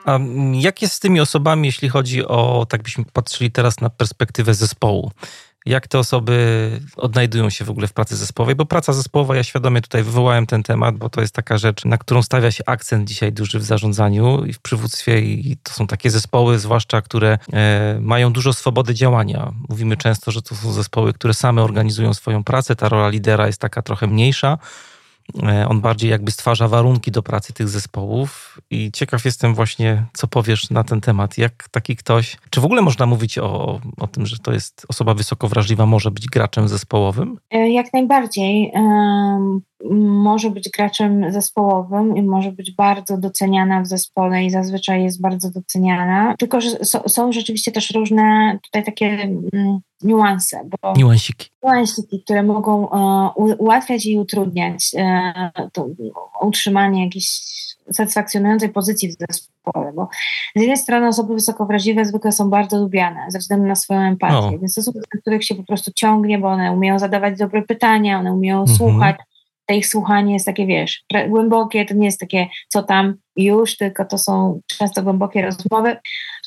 A jak jest z tymi osobami, jeśli chodzi o, tak byśmy patrzyli teraz na perspektywę zespołu? Jak te osoby odnajdują się w ogóle w pracy zespołowej? Bo praca zespołowa, ja świadomie tutaj wywołałem ten temat, bo to jest taka rzecz, na którą stawia się akcent dzisiaj duży w zarządzaniu i w przywództwie, i to są takie zespoły, zwłaszcza które e, mają dużo swobody działania. Mówimy często, że to są zespoły, które same organizują swoją pracę, ta rola lidera jest taka trochę mniejsza on bardziej jakby stwarza warunki do pracy tych zespołów i ciekaw jestem właśnie, co powiesz na ten temat. Jak taki ktoś, czy w ogóle można mówić o, o tym, że to jest osoba wysoko wrażliwa, może być graczem zespołowym? E, jak najbardziej. Może być graczem zespołowym i może być bardzo doceniana w zespole i zazwyczaj jest bardzo doceniana. Tylko, że są rzeczywiście też różne tutaj takie mm, niuanse. Bo Niuansiki. Niuansiki, które mogą e, ułatwiać i utrudniać e, to utrzymanie jakiejś satysfakcjonującej pozycji w zespole, bo z jednej strony osoby wysoko wrażliwe zwykle są bardzo lubiane ze względu na swoją empatię, no. więc to są osoby, których się po prostu ciągnie, bo one umieją zadawać dobre pytania, one umieją mhm. słuchać, to ich słuchanie jest takie, wiesz, głębokie, to nie jest takie co tam już, tylko to są często głębokie rozmowy,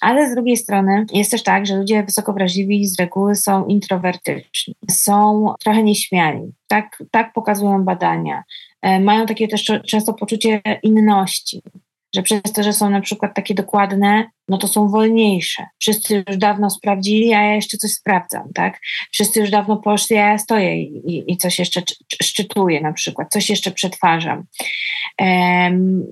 ale z drugiej strony jest też tak, że ludzie wysoko wrażliwi z reguły są introwertyczni, są trochę nieśmiali, tak, tak pokazują badania, e, mają takie też często poczucie inności, że przez to, że są na przykład takie dokładne, no to są wolniejsze. Wszyscy już dawno sprawdzili, a ja jeszcze coś sprawdzam, tak? Wszyscy już dawno poszli, a ja stoję i, i coś jeszcze szczytuję na przykład, coś jeszcze przetwarzam. Um,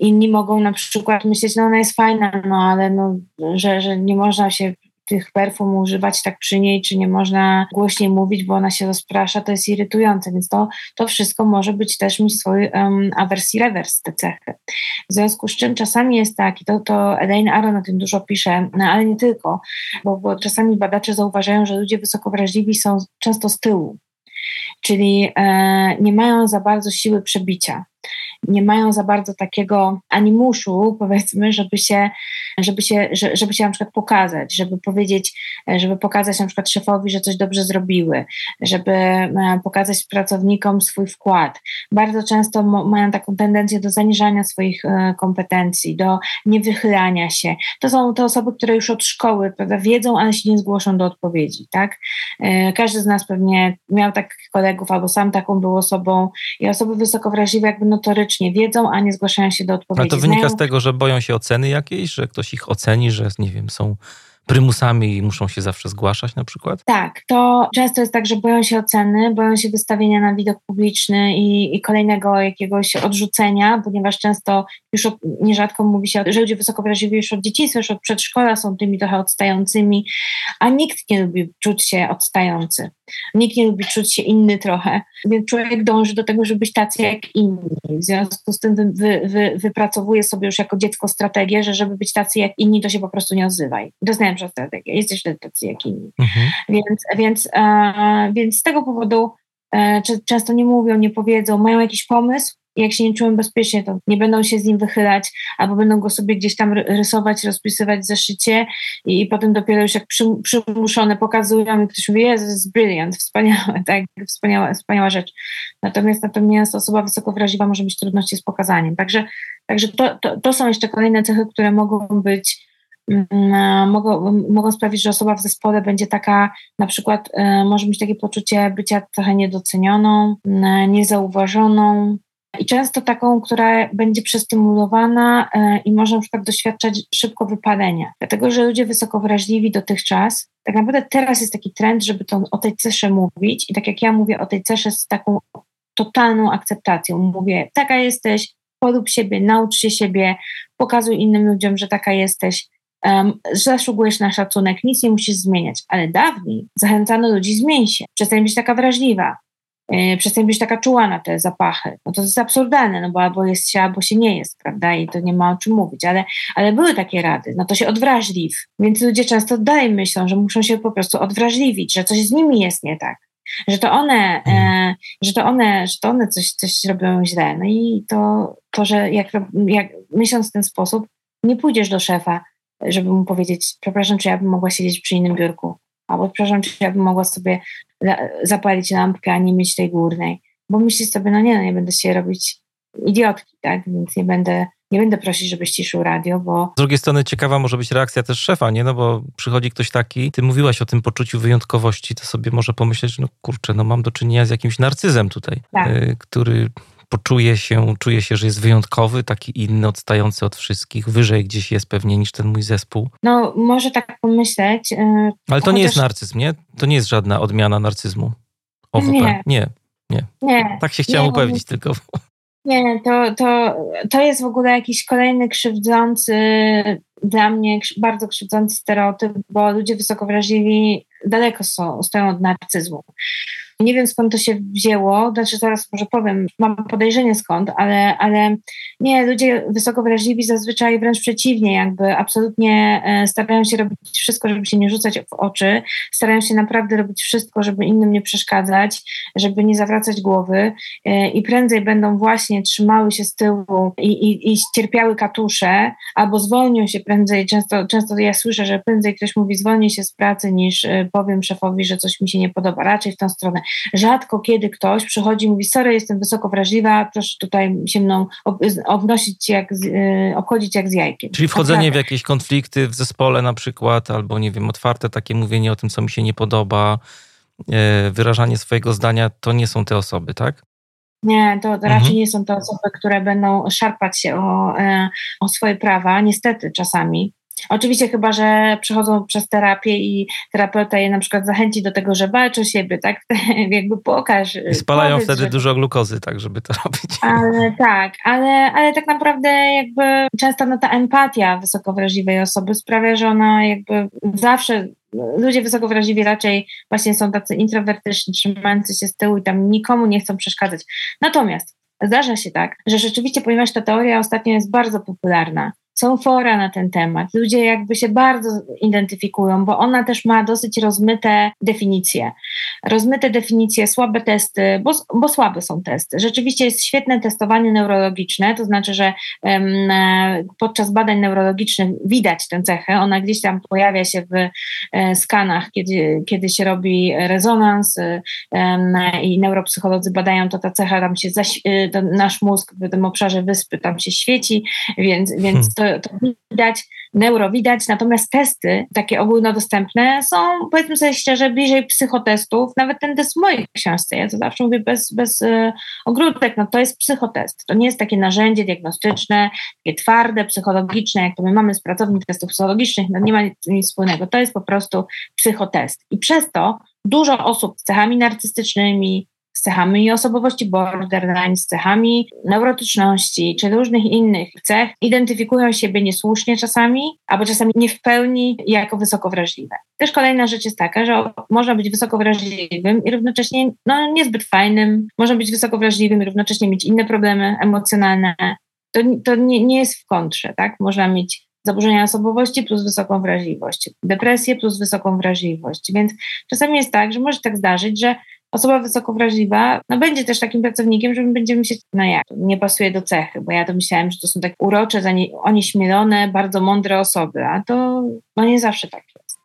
inni mogą na przykład myśleć, no ona jest fajna, no ale no, że, że nie można się tych perfum używać tak przy niej, czy nie można głośniej mówić, bo ona się rozprasza, to jest irytujące, więc to, to wszystko może być też mieć swój um, awersji rewers, te cechy. W związku z czym czasami jest tak, i to, to Elaine Aron o tym dużo pisze, no, ale nie tylko, bo, bo czasami badacze zauważają, że ludzie wysoko wrażliwi są często z tyłu, czyli e, nie mają za bardzo siły przebicia nie mają za bardzo takiego animuszu, powiedzmy, żeby się, żeby się, żeby się na przykład pokazać, żeby powiedzieć, żeby pokazać na przykład szefowi, że coś dobrze zrobiły, żeby e, pokazać pracownikom swój wkład. Bardzo często mają taką tendencję do zaniżania swoich e, kompetencji, do niewychylania się. To są te osoby, które już od szkoły prawda, wiedzą, ale się nie zgłoszą do odpowiedzi. Tak? E, każdy z nas pewnie miał takich kolegów albo sam taką był osobą i osoby wysoko wrażliwe jakby notorycznie wiedzą, a nie zgłaszają się do odpowiedzi. Ale to wynika z tego, że boją się oceny jakiejś, że ktoś ich oceni, że nie wiem, są prymusami i muszą się zawsze zgłaszać na przykład? Tak, to często jest tak, że boją się oceny, boją się wystawienia na widok publiczny i, i kolejnego jakiegoś odrzucenia, ponieważ często już od, nierzadko mówi się, że ludzie wysoko wrażliwi już od dzieciństwa, już od przedszkola są tymi trochę odstającymi, a nikt nie lubi czuć się odstający. Nikt nie lubi czuć się inny trochę, więc człowiek dąży do tego, żeby być tacy jak inni. W związku z tym wy, wy, wy, wypracowuje sobie już jako dziecko strategię, że żeby być tacy jak inni, to się po prostu nie odzywaj. To jest najlepsza strategia. Jesteś tacy jak inni. Mhm. Więc, więc, e, więc z tego powodu e, często nie mówią, nie powiedzą, mają jakiś pomysł, jak się nie czują bezpiecznie, to nie będą się z nim wychylać, albo będą go sobie gdzieś tam rysować, rozpisywać w zeszycie i, i potem dopiero już jak przy, przymuszone pokazują i ktoś mówi, jest, brilliant, wspaniałe, tak, wspaniała, wspaniała rzecz. Natomiast natomiast osoba wysoko wrażliwa może mieć trudności z pokazaniem. Także, także to, to, to są jeszcze kolejne cechy, które mogą być mm, mogą, mogą sprawić, że osoba w zespole będzie taka, na przykład może mieć takie poczucie bycia trochę niedocenioną, niezauważoną, i często taką, która będzie przestymulowana e, i może na przykład doświadczać szybko wypalenia. Dlatego, że ludzie wysoko wrażliwi dotychczas, tak naprawdę teraz jest taki trend, żeby to, o tej cesze mówić i tak jak ja mówię o tej cesze z taką totalną akceptacją. Mówię, taka jesteś, polub siebie, naucz się siebie, pokazuj innym ludziom, że taka jesteś, um, zasługujesz na szacunek, nic nie musisz zmieniać. Ale dawniej zachęcano ludzi, zmień się, przestań być taka wrażliwa, przestań być taka czuła na te zapachy. No to jest absurdalne, no bo albo jest się, albo się nie jest, prawda? I to nie ma o czym mówić, ale, ale były takie rady, no to się odwrażliw. Więc ludzie często dalej myślą, że muszą się po prostu odwrażliwić, że coś z nimi jest nie tak że to one, e, mhm. że to one, że to one coś, coś robią źle. No i to, to że jak, jak myśląc w ten sposób, nie pójdziesz do szefa, żeby mu powiedzieć, przepraszam, czy ja bym mogła siedzieć przy innym biurku, albo przepraszam, czy ja bym mogła sobie zapalić lampkę, a nie mieć tej górnej. Bo myślisz sobie, no nie, no nie będę się robić idiotki, tak, więc nie będę nie będę prosić, żebyś ściszył radio, bo... Z drugiej strony ciekawa może być reakcja też szefa, nie? No bo przychodzi ktoś taki, ty mówiłaś o tym poczuciu wyjątkowości, to sobie może pomyśleć, no kurczę, no mam do czynienia z jakimś narcyzem tutaj, tak. y, który poczuje się, czuje się, że jest wyjątkowy, taki inny, odstający od wszystkich, wyżej gdzieś jest pewnie niż ten mój zespół. No, może tak pomyśleć. Yy, Ale to chociaż... nie jest narcyzm, nie? To nie jest żadna odmiana narcyzmu. OWP. Nie. nie. Nie. nie. Tak się chciałam nie, upewnić tylko. Nie, to, to, to jest w ogóle jakiś kolejny krzywdzący, dla mnie bardzo krzywdzący stereotyp, bo ludzie wysoko wrażliwi daleko są, stoją od narcyzmu. Nie wiem skąd to się wzięło, znaczy zaraz może powiem, mam podejrzenie skąd, ale, ale nie, ludzie wysoko wrażliwi zazwyczaj wręcz przeciwnie, jakby absolutnie e, starają się robić wszystko, żeby się nie rzucać w oczy, starają się naprawdę robić wszystko, żeby innym nie przeszkadzać, żeby nie zawracać głowy. E, i prędzej będą właśnie trzymały się z tyłu i, i, i cierpiały katusze, albo zwolnią się prędzej, często, często ja słyszę, że prędzej ktoś mówi zwolnię się z pracy niż e, powiem szefowi, że coś mi się nie podoba, raczej w tą stronę. Rzadko kiedy ktoś przychodzi i mówi, sorry, jestem wysoko wrażliwa, proszę tutaj się mną obnosić jak, z, y, obchodzić jak z jajkiem. Czyli wchodzenie w jakieś konflikty w zespole na przykład, albo nie wiem, otwarte takie mówienie o tym, co mi się nie podoba, y, wyrażanie swojego zdania, to nie są te osoby, tak? Nie, to, raczej mhm. nie są to osoby, które będą szarpać się o, y, o swoje prawa, niestety czasami. Oczywiście chyba, że przechodzą przez terapię i terapeuta je na przykład zachęci do tego, że walcz o siebie, tak? Jakby pokaż. I spalają powiedz, wtedy że... dużo glukozy, tak, żeby to robić. Ale tak, ale, ale tak naprawdę jakby często no, ta empatia wysoko wrażliwej osoby sprawia, że ona jakby zawsze ludzie wysoko wrażliwi raczej właśnie są tacy introwertyczni, trzymający się z tyłu i tam nikomu nie chcą przeszkadzać. Natomiast zdarza się tak, że rzeczywiście, ponieważ ta teoria ostatnio jest bardzo popularna, są fora na ten temat. Ludzie jakby się bardzo identyfikują, bo ona też ma dosyć rozmyte definicje. Rozmyte definicje, słabe testy, bo, bo słabe są testy. Rzeczywiście jest świetne testowanie neurologiczne, to znaczy, że um, podczas badań neurologicznych widać tę cechę. Ona gdzieś tam pojawia się w e, skanach, kiedy, kiedy się robi rezonans i neuropsycholodzy badają, to ta cecha tam się, zaś, e, nasz mózg w tym obszarze wyspy tam się świeci, więc, więc hmm. To to, widać, neuro widać, natomiast testy takie ogólnodostępne są, powiedzmy sobie szczerze, bliżej psychotestów, nawet ten test w mojej książce, ja to zawsze mówię bez, bez y, ogródek, no to jest psychotest, to nie jest takie narzędzie diagnostyczne, takie twarde, psychologiczne, jak to my mamy z pracowni testów psychologicznych, no nie ma nic, nic wspólnego, to jest po prostu psychotest. I przez to dużo osób z cechami narcystycznymi, z cechami osobowości borderline, z cechami neurotyczności czy różnych innych cech, identyfikują siebie niesłusznie czasami, albo czasami nie w pełni jako wysoko wrażliwe. Też kolejna rzecz jest taka, że można być wysoko wrażliwym i równocześnie no, niezbyt fajnym, można być wysoko wrażliwym i równocześnie mieć inne problemy emocjonalne. To, to nie, nie jest w kontrze, tak? Można mieć zaburzenia osobowości plus wysoką wrażliwość, depresję plus wysoką wrażliwość. Więc czasami jest tak, że może tak zdarzyć, że osoba wysoko wrażliwa, no będzie też takim pracownikiem, że będziemy myśleć, no jak, nie pasuje do cechy, bo ja to myślałem, że to są tak urocze, onieśmielone, bardzo mądre osoby, a to no nie zawsze tak jest.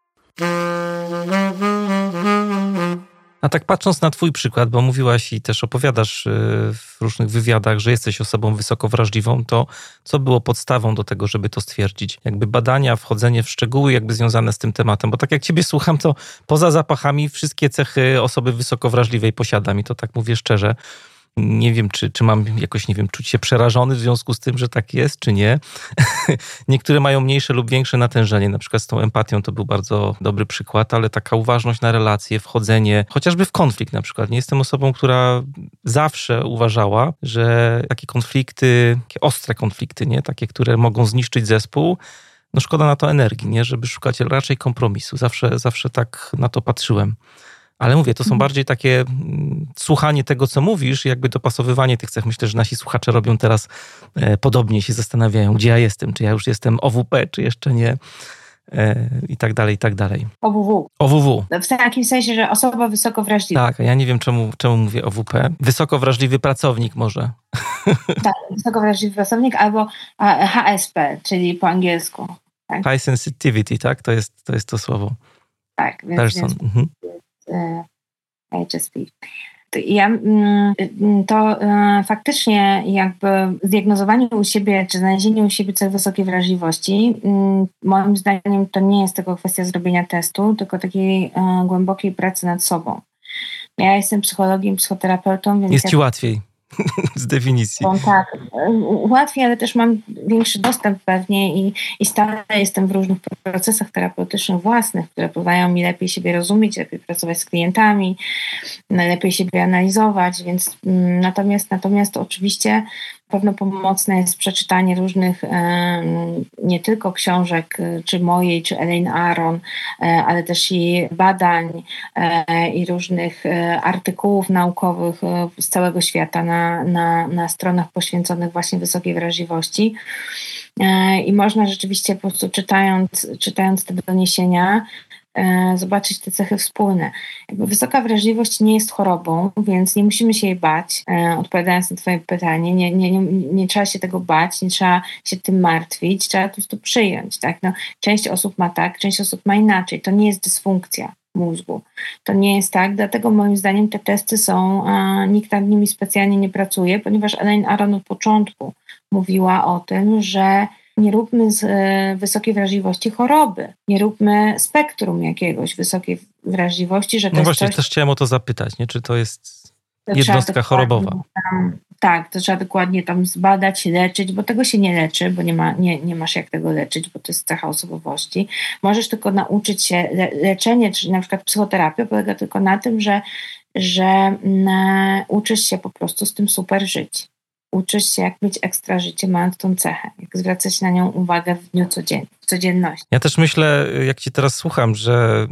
A tak patrząc na Twój przykład, bo mówiłaś i też opowiadasz y, w różnych wywiadach, że jesteś osobą wysoko wrażliwą, to co było podstawą do tego, żeby to stwierdzić? Jakby badania, wchodzenie w szczegóły, jakby związane z tym tematem, bo tak jak Ciebie słucham, to poza zapachami wszystkie cechy osoby wysoko wrażliwej posiadam i to tak mówię szczerze nie wiem, czy, czy mam jakoś, nie wiem, czuć się przerażony w związku z tym, że tak jest, czy nie. Niektóre mają mniejsze lub większe natężenie, na przykład z tą empatią to był bardzo dobry przykład, ale taka uważność na relacje, wchodzenie, chociażby w konflikt na przykład. Nie jestem osobą, która zawsze uważała, że takie konflikty, takie ostre konflikty, nie, takie, które mogą zniszczyć zespół, no szkoda na to energii, nie, żeby szukać raczej kompromisu. Zawsze, zawsze tak na to patrzyłem. Ale mówię, to są mhm. bardziej takie mm, słuchanie tego, co mówisz, jakby dopasowywanie tych cech. Myślę, że nasi słuchacze robią teraz e, podobnie, się zastanawiają, gdzie ja jestem, czy ja już jestem OWP, czy jeszcze nie. E, I tak dalej, i tak dalej. OWW. OWW. W takim sensie, że osoba wysoko wrażliwa. Tak, ja nie wiem, czemu, czemu mówię OWP. Wysoko wrażliwy pracownik może. Tak, wysoko wrażliwy pracownik albo HSP, czyli po angielsku. Tak? High sensitivity, tak? To jest to, jest to słowo. Tak, więc, Person. Więc, mhm. HSP. Ja, mm, to e, faktycznie jakby zdiagnozowanie u siebie, czy znalezienie u siebie cech wysokiej wrażliwości, mm, moim zdaniem to nie jest tylko kwestia zrobienia testu, tylko takiej e, głębokiej pracy nad sobą. Ja jestem psychologiem, psychoterapeutą, więc... Jest ci łatwiej. z definicji. No, tak, łatwiej, ale też mam większy dostęp pewnie i, i stale jestem w różnych procesach terapeutycznych własnych, które pozwalają mi lepiej siebie rozumieć, lepiej pracować z klientami, lepiej siebie analizować, więc mm, natomiast, natomiast oczywiście pewno pomocne jest przeczytanie różnych nie tylko książek, e, czy mojej, czy Elaine Aron, e, ale też i badań e, i różnych artykułów naukowych z całego świata na, na, na stronach poświęconych właśnie wysokiej wrażliwości. I można rzeczywiście po prostu czytając, czytając te doniesienia, E, zobaczyć te cechy wspólne. Jakby wysoka wrażliwość nie jest chorobą, więc nie musimy się jej bać. E, odpowiadając na Twoje pytanie, nie, nie, nie, nie trzeba się tego bać, nie trzeba się tym martwić, trzeba po prostu przyjąć. Tak? No, część osób ma tak, część osób ma inaczej. To nie jest dysfunkcja mózgu. To nie jest tak, dlatego moim zdaniem te testy są, nikt nad nimi specjalnie nie pracuje, ponieważ Elaine Aron od początku mówiła o tym, że nie róbmy z e, wysokiej wrażliwości choroby, nie róbmy spektrum jakiegoś wysokiej wrażliwości, że to no właśnie, coś... też chciałem o to zapytać, nie? czy to jest jednostka chorobowa? Tam, tak, to trzeba dokładnie tam zbadać, leczyć, bo tego się nie leczy, bo nie, ma, nie, nie masz jak tego leczyć, bo to jest cecha osobowości. Możesz tylko nauczyć się, le, leczenie, czyli na przykład psychoterapia polega tylko na tym, że, że mm, uczysz się po prostu z tym super żyć uczysz się, jak mieć ekstra życie, mając tą cechę, jak zwracać na nią uwagę w dniu codziennym, w codzienności. Ja też myślę, jak Ci teraz słucham, że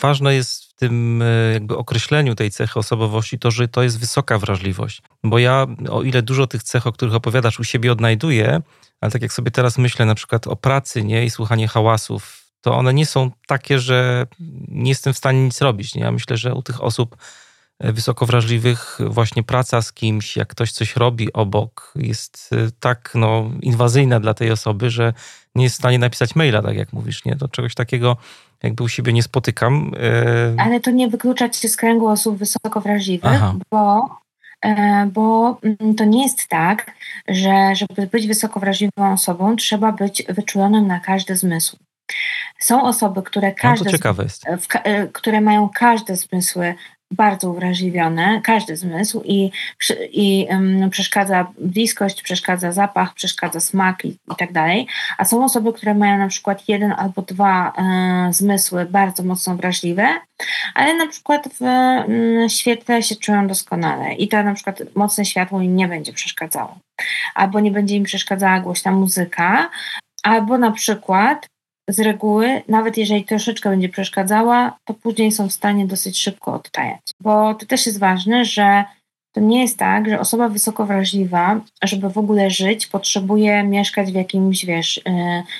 ważne jest w tym e, jakby określeniu tej cechy osobowości to, że to jest wysoka wrażliwość. Bo ja, o ile dużo tych cech, o których opowiadasz, u siebie odnajduję, ale tak jak sobie teraz myślę na przykład o pracy nie, i słuchanie hałasów, to one nie są takie, że nie jestem w stanie nic robić. Nie? Ja myślę, że u tych osób wysoko wrażliwych, właśnie praca z kimś, jak ktoś coś robi obok, jest y, tak no, inwazyjna dla tej osoby, że nie jest w stanie napisać maila, tak jak mówisz, nie? To czegoś takiego jakby u siebie nie spotykam. Y, Ale to nie wyklucza się z kręgu osób wysoko wrażliwych, Aha. bo e, bo mm, to nie jest tak, że żeby być wysoko wrażliwą osobą, trzeba być wyczulonym na każdy zmysł. Są osoby, które każde, no to ciekawe jest. W, e, które mają każde zmysły bardzo uwrażliwione, każdy zmysł i, i um, przeszkadza bliskość, przeszkadza zapach, przeszkadza smak i, i, tak dalej. A są osoby, które mają na przykład jeden albo dwa e, zmysły bardzo mocno wrażliwe, ale na przykład w świetle się czują doskonale i to na przykład mocne światło im nie będzie przeszkadzało. Albo nie będzie im przeszkadzała głośna muzyka, albo na przykład z reguły, nawet jeżeli troszeczkę będzie przeszkadzała, to później są w stanie dosyć szybko odtajać. Bo to też jest ważne, że to nie jest tak, że osoba wysoko wrażliwa, żeby w ogóle żyć, potrzebuje mieszkać w jakimś, wiesz, y,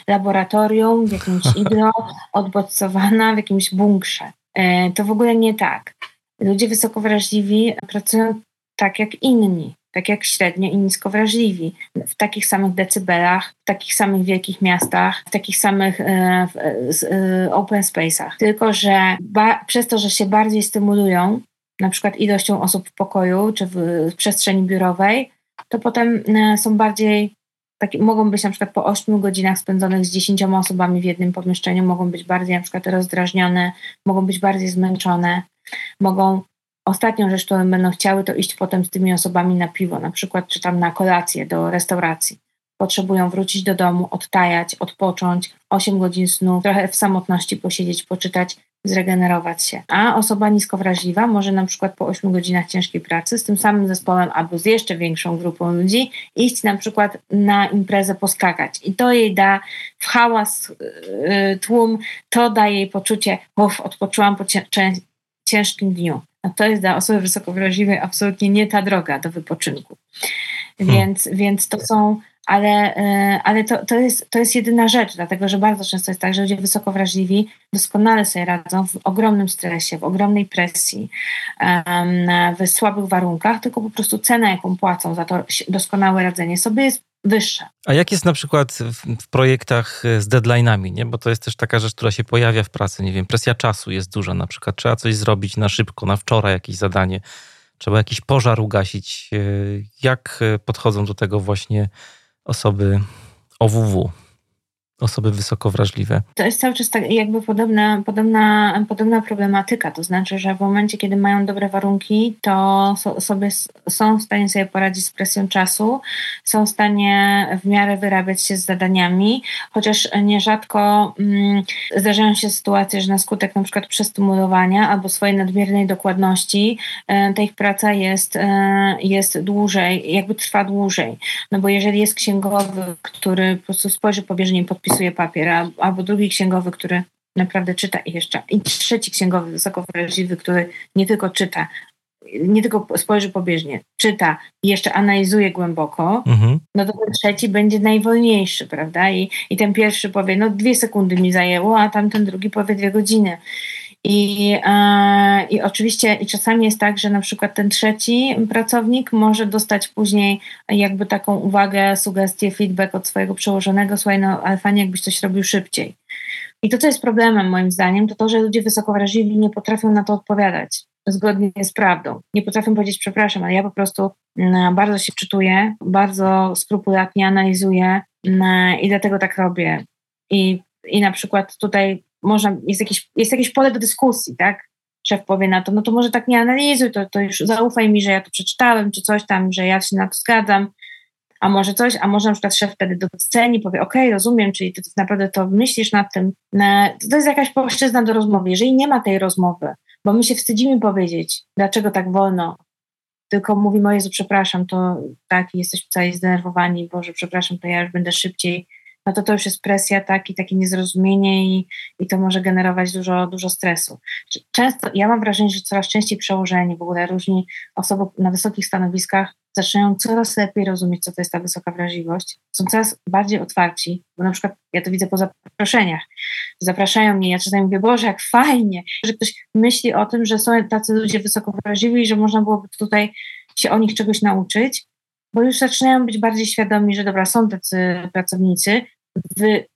laboratorium, w jakimś iglo, odbodźcowana, w jakimś bunkrze. Y, to w ogóle nie tak. Ludzie wysoko wrażliwi pracują tak jak inni tak jak średnio i nisko wrażliwi, w takich samych decybelach, w takich samych wielkich miastach, w takich samych e, w, e, open space'ach. Tylko, że ba, przez to, że się bardziej stymulują, na przykład ilością osób w pokoju czy w, w przestrzeni biurowej, to potem e, są bardziej, takie, mogą być na przykład po 8 godzinach spędzonych z 10 osobami w jednym pomieszczeniu, mogą być bardziej na przykład rozdrażnione, mogą być bardziej zmęczone, mogą ostatnią rzecz, którą będą chciały, to iść potem z tymi osobami na piwo, na przykład czy tam na kolację do restauracji. Potrzebują wrócić do domu, odtajać, odpocząć, 8 godzin snu, trochę w samotności posiedzieć, poczytać, zregenerować się. A osoba niskowrażliwa może na przykład po 8 godzinach ciężkiej pracy z tym samym zespołem albo z jeszcze większą grupą ludzi iść na przykład na imprezę poskakać. I to jej da w hałas, yy, tłum, to daje jej poczucie, uff, odpoczyłam po ciężkim dniu. A to jest dla osoby wysoko wrażliwej absolutnie nie ta droga do wypoczynku. Hmm. Więc, więc to są ale, e, ale to, to, jest, to jest jedyna rzecz, dlatego że bardzo często jest tak, że ludzie wysoko wrażliwi doskonale sobie radzą w ogromnym stresie, w ogromnej presji, w słabych warunkach, tylko po prostu cena, jaką płacą za to doskonałe radzenie sobie jest wyższa. A jak jest na przykład w, w projektach e, z deadline'ami, nie? Bo to jest też taka rzecz, która się pojawia w pracy, nie wiem, presja czasu jest duża na przykład, trzeba coś zrobić na szybko, na wczoraj jakieś zadanie, trzeba jakiś pożar ugasić. E, jak podchodzą do tego właśnie osoby OWW, osoby wysoko wrażliwe. To jest cały czas tak jakby podobna, podobna, podobna problematyka, to znaczy, że w momencie, kiedy mają dobre warunki, to sobie są w stanie sobie poradzić z presją czasu, są w stanie w miarę wyrabiać się z zadaniami, chociaż nierzadko mm, zdarzają się sytuacje, że na skutek na przykład przestymulowania albo swojej nadmiernej dokładności e, ta ich praca jest, e, jest dłużej, jakby trwa dłużej. No bo jeżeli jest księgowy, który po prostu spojrzy pobieżnie podpisuje podpisuje papier, albo drugi księgowy, który naprawdę czyta i jeszcze, i trzeci księgowy wysoko wrażliwy, który nie tylko czyta, nie tylko spojrzy pobieżnie, czyta i jeszcze analizuje głęboko, mhm. no to ten trzeci będzie najwolniejszy, prawda? I, I ten pierwszy powie, no dwie sekundy mi zajęło, a tamten drugi powie dwie godziny. I, e, I oczywiście i czasami jest tak, że na przykład ten trzeci pracownik może dostać później jakby taką uwagę, sugestię, feedback od swojego przełożonego, słuchaj, no ale fajnie jakbyś coś robił szybciej. I to, co jest problemem moim zdaniem, to to, że ludzie wysoko wrażliwi nie potrafią na to odpowiadać zgodnie z prawdą. Nie potrafią powiedzieć przepraszam, ale ja po prostu bardzo się czytuję, bardzo skrupulatnie analizuję i dlatego tak robię. I, i na przykład tutaj można, jest jakieś, jest jakieś pole do dyskusji, tak? Szef powie na to, no to może tak nie analizuj, to, to już zaufaj mi, że ja to przeczytałem, czy coś tam, że ja się na to zgadzam, a może coś, a może na przykład szef wtedy doceni, powie, okej, okay, rozumiem, czyli ty naprawdę to myślisz nad tym. To jest jakaś płaszczyzna do rozmowy. Jeżeli nie ma tej rozmowy, bo my się wstydzimy powiedzieć, dlaczego tak wolno, tylko mówimy, o Jezu, przepraszam, to tak, jesteśmy cali zdenerwowani, Boże, przepraszam, to ja już będę szybciej, no to to już jest presja, tak, i takie niezrozumienie i, i to może generować dużo, dużo stresu. Często, ja mam wrażenie, że coraz częściej przełożeni, w ogóle różni osoby na wysokich stanowiskach zaczynają coraz lepiej rozumieć, co to jest ta wysoka wrażliwość, są coraz bardziej otwarci, bo na przykład ja to widzę po zaproszeniach, zapraszają mnie, ja czasami mówię, Boże, jak fajnie, że ktoś myśli o tym, że są tacy ludzie wysoko wrażliwi że można byłoby tutaj się o nich czegoś nauczyć, bo już zaczynają być bardziej świadomi, że dobra, są tacy pracownicy, wy,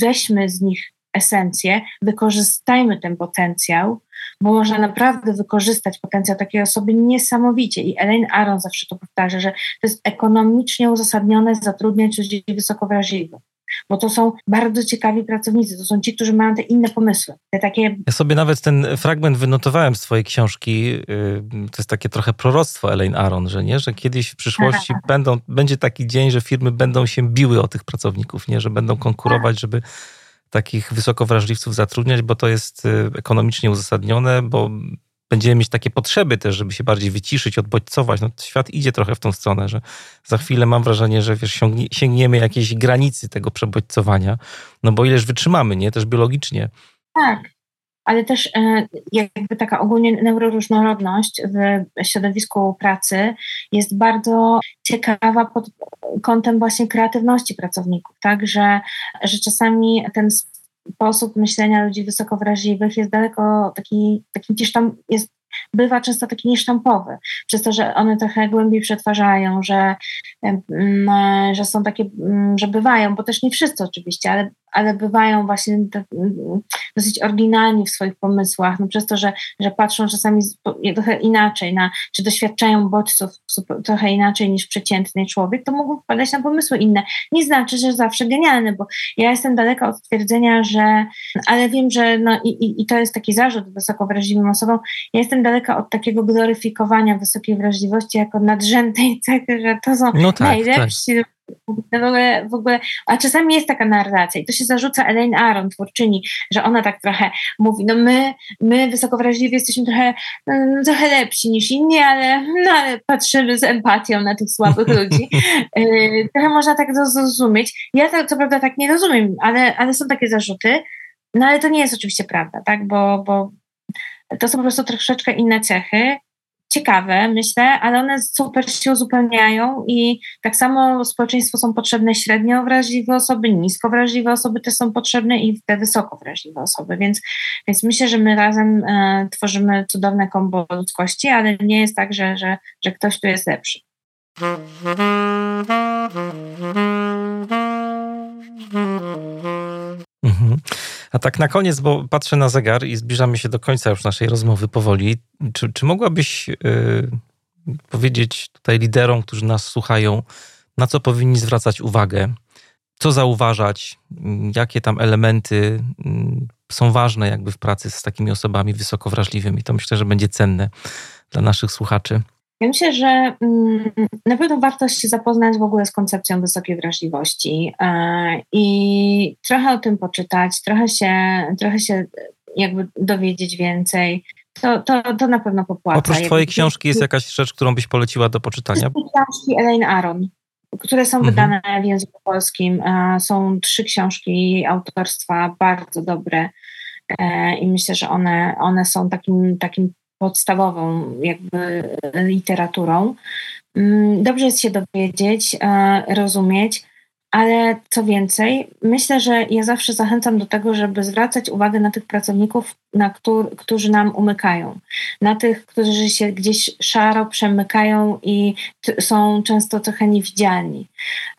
weźmy z nich esencję, wykorzystajmy ten potencjał, bo można naprawdę wykorzystać potencjał takiej osoby niesamowicie. I Elaine Aron zawsze to powtarza, że to jest ekonomicznie uzasadnione zatrudniać ludzi wysoko wrażliwych bo to są bardzo ciekawi pracownicy, to są ci, którzy mają te inne pomysły. Te takie... Ja sobie nawet ten fragment wynotowałem z twojej książki, y, to jest takie trochę proroctwo Elaine Aron, że nie, że kiedyś w przyszłości będą, będzie taki dzień, że firmy będą się biły o tych pracowników, nie, że będą konkurować, tak. żeby takich wysokowrażliwców zatrudniać, bo to jest y, ekonomicznie uzasadnione, bo będziemy mieć takie potrzeby też, żeby się bardziej wyciszyć, odbodźcować. No, świat idzie trochę w tą stronę, że za chwilę mam wrażenie, że wiesz, sięgniemy jakiejś granicy tego przebodźcowania, no bo ileż wytrzymamy, nie? Też biologicznie. Tak, ale też e, jakby taka ogólnie neuroróżnorodność w środowisku pracy jest bardzo ciekawa pod kątem właśnie kreatywności pracowników, tak, że, że czasami ten sposób myślenia ludzi wysoko wrażliwych jest daleko taki, taki gdzieś tam jest bywa często taki niesztampowy, przez to, że one trochę głębiej przetwarzają, że, że są takie, że bywają, bo też nie wszyscy oczywiście, ale, ale bywają właśnie dosyć oryginalni w swoich pomysłach, no przez to, że, że patrzą czasami trochę inaczej na, czy doświadczają bodźców trochę inaczej niż przeciętny człowiek, to mogą wpadać na pomysły inne. Nie znaczy, że zawsze genialne, bo ja jestem daleka od stwierdzenia, że, ale wiem, że no i, i, i to jest taki zarzut wysoko wrażliwym osobom, ja jestem daleka od takiego gloryfikowania wysokiej wrażliwości jako nadrzędnej cechy, że to są no tak, najlepsi tak w ogóle, w ogóle, a czasami jest taka narracja i to się zarzuca Elaine Aron, twórczyni, że ona tak trochę mówi, no my, my wysoko wrażliwi jesteśmy trochę, no, trochę lepsi niż inni, ale, no, ale patrzymy z empatią na tych słabych ludzi. Yy, trochę można tak zrozumieć. Ja to co prawda tak nie rozumiem, ale, ale są takie zarzuty, no ale to nie jest oczywiście prawda, tak, bo, bo to są po prostu troszeczkę inne cechy ciekawe, myślę, ale one super się uzupełniają i tak samo społeczeństwu są potrzebne średnio wrażliwe osoby, nisko wrażliwe osoby też są potrzebne i te wysoko wrażliwe osoby, więc, więc myślę, że my razem e, tworzymy cudowne kombo ludzkości, ale nie jest tak, że, że, że ktoś tu jest lepszy. Mhm. A tak na koniec, bo patrzę na zegar i zbliżamy się do końca już naszej rozmowy powoli. Czy, czy mogłabyś yy, powiedzieć tutaj liderom, którzy nas słuchają, na co powinni zwracać uwagę? Co zauważać? Jakie tam elementy yy, są ważne jakby w pracy z takimi osobami wysoko wrażliwymi? To myślę, że będzie cenne dla naszych słuchaczy. Ja myślę, że mm, na pewno warto się zapoznać w ogóle z koncepcją wysokiej wrażliwości e, i trochę o tym poczytać, trochę się, trochę się jakby dowiedzieć więcej. To, to, to na pewno popłaca. Oprócz twojej książki jest jakaś rzecz, którą byś poleciła do poczytania? Książki Elaine Aron, które są mhm. wydane w języku polskim. E, są trzy książki autorstwa bardzo dobre e, i myślę, że one, one są takim, takim podstawową jakby literaturą. Mm, dobrze jest się dowiedzieć, e, rozumieć, ale co więcej, myślę, że ja zawsze zachęcam do tego, żeby zwracać uwagę na tych pracowników, na któr, którzy nam umykają, na tych, którzy się gdzieś szaro przemykają i są często trochę niewidzialni.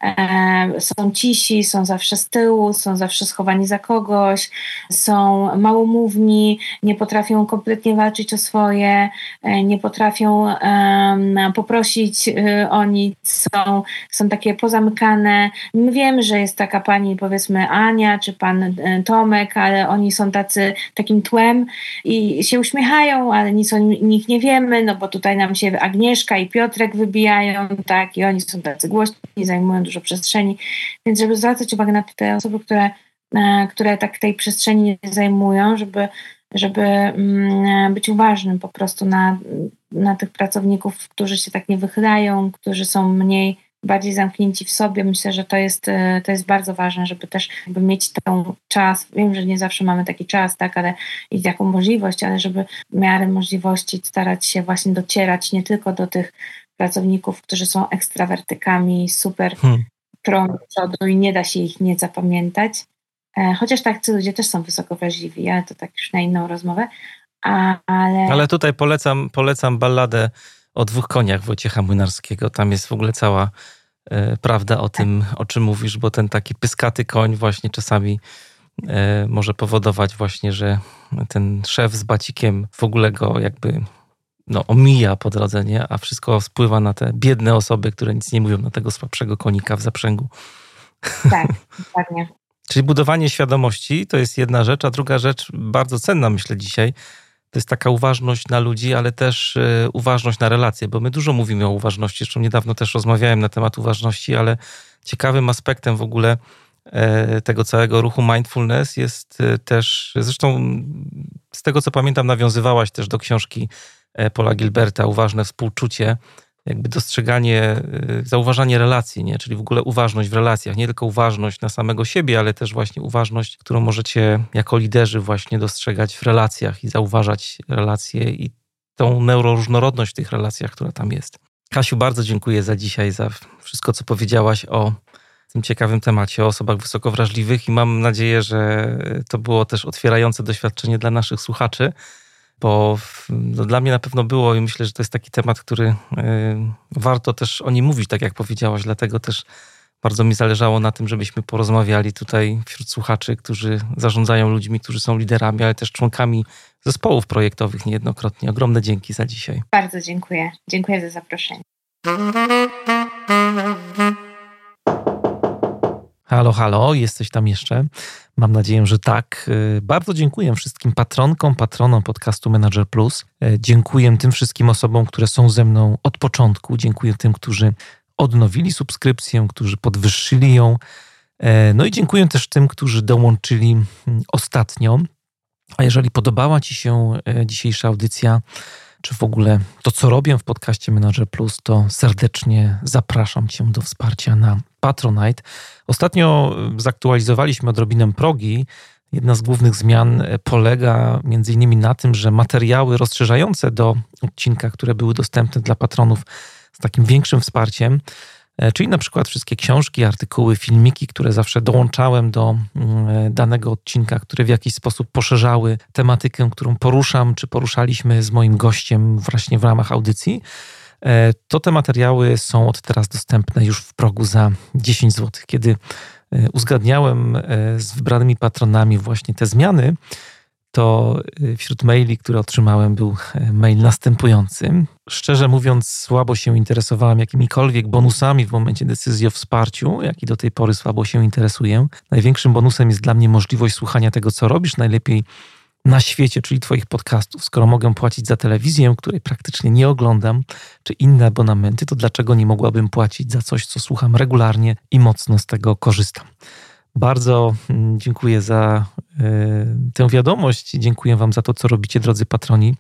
E, są cisi, są zawsze z tyłu, są zawsze schowani za kogoś, są małomówni, nie potrafią kompletnie walczyć o swoje, e, nie potrafią e, poprosić y, o nic, są, są takie pozamykane. My wiemy, że jest taka pani, powiedzmy Ania czy pan e, Tomek, ale oni są tacy takim tłem i się uśmiechają, ale nic o nich nie wiemy, no bo tutaj nam się Agnieszka i Piotrek wybijają, tak, i oni są tacy głośni, zajmują dużo przestrzeni, więc żeby zwracać uwagę na te osoby, które, e, które tak tej przestrzeni nie zajmują, żeby żeby mm, być uważnym po prostu na, na tych pracowników, którzy się tak nie wychylają, którzy są mniej bardziej zamknięci w sobie. Myślę, że to jest, e, to jest bardzo ważne, żeby też jakby mieć ten czas. Wiem, że nie zawsze mamy taki czas, tak, ale i taką możliwość, ale żeby w miarę możliwości starać się właśnie docierać nie tylko do tych pracowników, którzy są ekstrawertykami, super hmm. przodu i nie da się ich nie zapamiętać. E, chociaż tak, ci ludzie też są wysoko wrażliwi, ale to tak już na inną rozmowę. A, ale... ale tutaj polecam, polecam balladę o dwóch koniach Wojciecha Młynarskiego. Tam jest w ogóle cała e, prawda o tym, o czym mówisz, bo ten taki pyskaty koń właśnie czasami e, może powodować właśnie, że ten szef z bacikiem w ogóle go jakby no, omija po drodze, nie? a wszystko wpływa na te biedne osoby, które nic nie mówią na tego słabszego konika w zaprzęgu. Tak, dokładnie. Czyli budowanie świadomości to jest jedna rzecz, a druga rzecz bardzo cenna, myślę, dzisiaj, to jest taka uważność na ludzi, ale też e, uważność na relacje, bo my dużo mówimy o uważności. Zresztą niedawno też rozmawiałem na temat uważności, ale ciekawym aspektem w ogóle e, tego całego ruchu mindfulness jest e, też, zresztą z tego co pamiętam, nawiązywałaś też do książki Paula Gilberta, Uważne współczucie jakby dostrzeganie, y, zauważanie relacji, nie? czyli w ogóle uważność w relacjach, nie tylko uważność na samego siebie, ale też właśnie uważność, którą możecie jako liderzy właśnie dostrzegać w relacjach i zauważać relacje i tą neuroróżnorodność w tych relacjach, która tam jest. Kasiu, bardzo dziękuję za dzisiaj, za wszystko, co powiedziałaś o tym ciekawym temacie, o osobach wysoko wrażliwych i mam nadzieję, że to było też otwierające doświadczenie dla naszych słuchaczy bo no, dla mnie na pewno było i myślę, że to jest taki temat, który y, warto też o nim mówić, tak jak powiedziałaś, dlatego też Bardzo mi zależało na tym, żebyśmy porozmawiali tutaj wśród słuchaczy, którzy zarządzają ludźmi, którzy są liderami, ale też członkami zespołów projektowych niejednokrotnie. Ogromne dzięki za dzisiaj. Bardzo dziękuję. Dziękuję za zaproszenie. Halo, halo, jesteś tam jeszcze? Mam nadzieję, że tak. Y, bardzo dziękuję wszystkim patronkom, patronom podcastu Manager Plus. Y, dziękuję tym wszystkim osobom, które są ze mną od początku. Dziękuję tym, którzy odnowili subskrypcję, którzy podwyższyli ją. Y, no i dziękuję też tym, którzy dołączyli mm, ostatnio. A jeżeli podobała Ci się dzisiejsza audycja, czy w ogóle to, co robię w podcaście Manager Plus, to serdecznie zapraszam Cię do wsparcia na Patronite. Ostatnio zaktualizowaliśmy odrobinę progi. Jedna z głównych zmian polega między innymi na tym, że materiały rozszerzające do odcinka, które były dostępne dla patronów z takim większym wsparciem, E, czyli na przykład wszystkie książki, artykuły, filmiki, które zawsze dołączałem do mm, e, danego odcinka, które w jakiś sposób poszerzały tematykę, którą poruszam, czy poruszaliśmy z moim gościem właśnie w ramach audycji. E, to te materiały są od teraz dostępne już w progu za 10 zł. Kiedy uzgadniałem z wybranymi patronami właśnie te zmiany, to wśród maili, które otrzymałem, był e, mail następujący. Szczerze mówiąc, słabo się interesowałem jakimikolwiek bonusami w momencie decyzji o wsparciu, jak i do tej pory słabo się interesuję. Największym bonusem jest dla mnie możliwość słuchania tego, co robisz, najlepiej na świecie, czyli Twoich podcastów. Skoro mogę płacić za telewizję, której praktycznie nie oglądam, czy inne abonamenty, to dlaczego nie mogłabym płacić za coś, co słucham regularnie i mocno z tego korzystam? Bardzo mm, dziękuję za e, tę wiadomość. Dziękuję Wam za to, co robicie, drodzy patroni.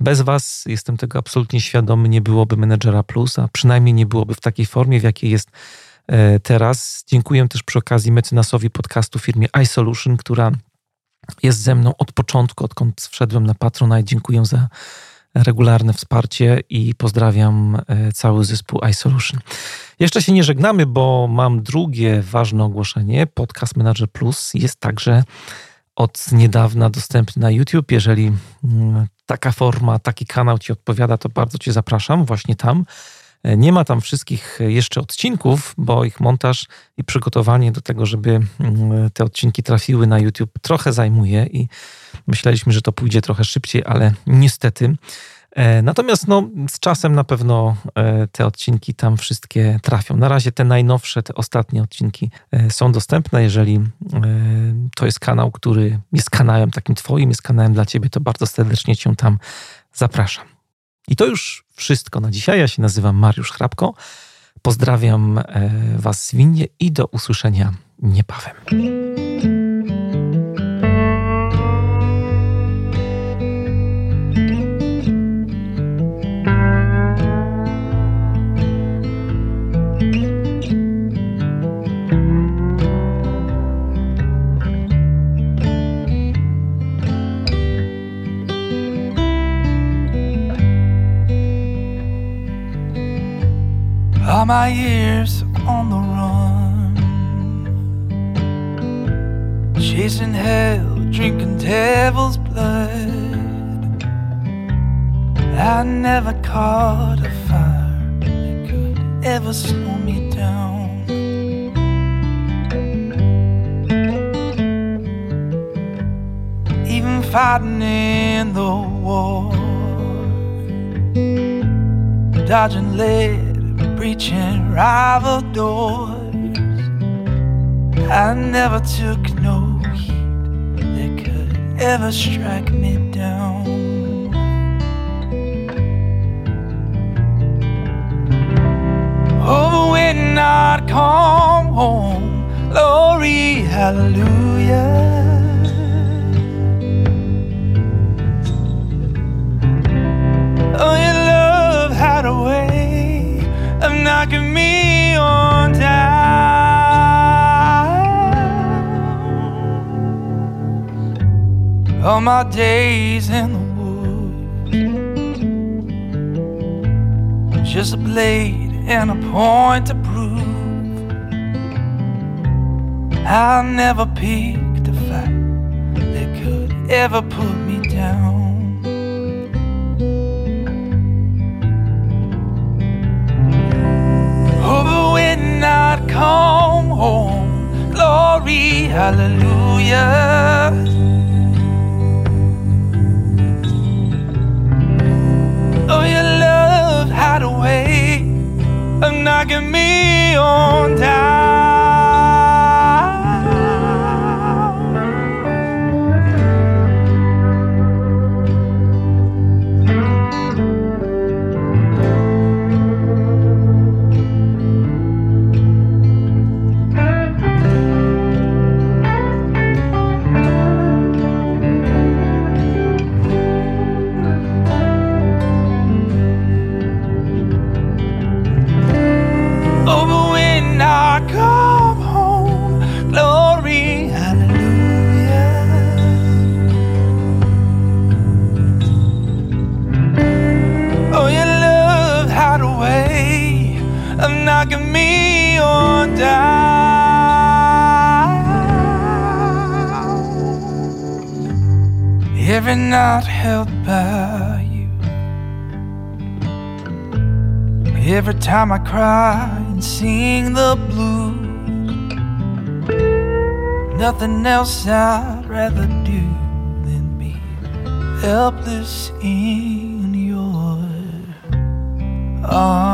Bez Was, jestem tego absolutnie świadomy, nie byłoby Managera Plus, a przynajmniej nie byłoby w takiej formie, w jakiej jest e, teraz. Dziękuję też przy okazji mecenasowi podcastu firmie iSolution, która jest ze mną od początku, odkąd wszedłem na Patronite. Dziękuję za regularne wsparcie i pozdrawiam e, cały zespół iSolution. Jeszcze się nie żegnamy, bo mam drugie ważne ogłoszenie. Podcast Manager Plus jest także od niedawna dostępny na YouTube. Jeżeli mm, taka forma, taki kanał Ci odpowiada, to bardzo Cię zapraszam właśnie tam. E, nie ma tam wszystkich jeszcze odcinków, bo ich montaż i przygotowanie do tego, żeby mm, te odcinki trafiły na YouTube, trochę zajmuje i myśleliśmy, że to pójdzie trochę szybciej, ale niestety. E, natomiast no, z czasem na pewno e, te odcinki tam wszystkie trafią. Na razie te najnowsze, te ostatnie odcinki są dostępne. Jeżeli to jest kanał, który jest kanałem takim Twoim, jest kanałem dla Ciebie, to bardzo serdecznie Cię tam zapraszam. I to już wszystko na dzisiaj. Ja się nazywam Mariusz Hrabko. Pozdrawiam e, Was zwinnie i do usłyszenia niebawem. All my years on the run, chasing hell, drinking devil's blood. I never caught a fire that could ever slow me down. Even fighting in the war, dodging lead breaching rival doors. I never took no heat that could ever strike me down. Oh, when I'd come home, glory, hallelujah. Oh, your love had a way knocking me on down. All my days in the woods, just a blade and a point to prove. I never picked a fight that could ever put me down. home, home. Glory, hallelujah. Oh, your love had a way of knocking me on down. Every night held by you. Every time I cry and sing the blues, nothing else I'd rather do than be helpless in your arms.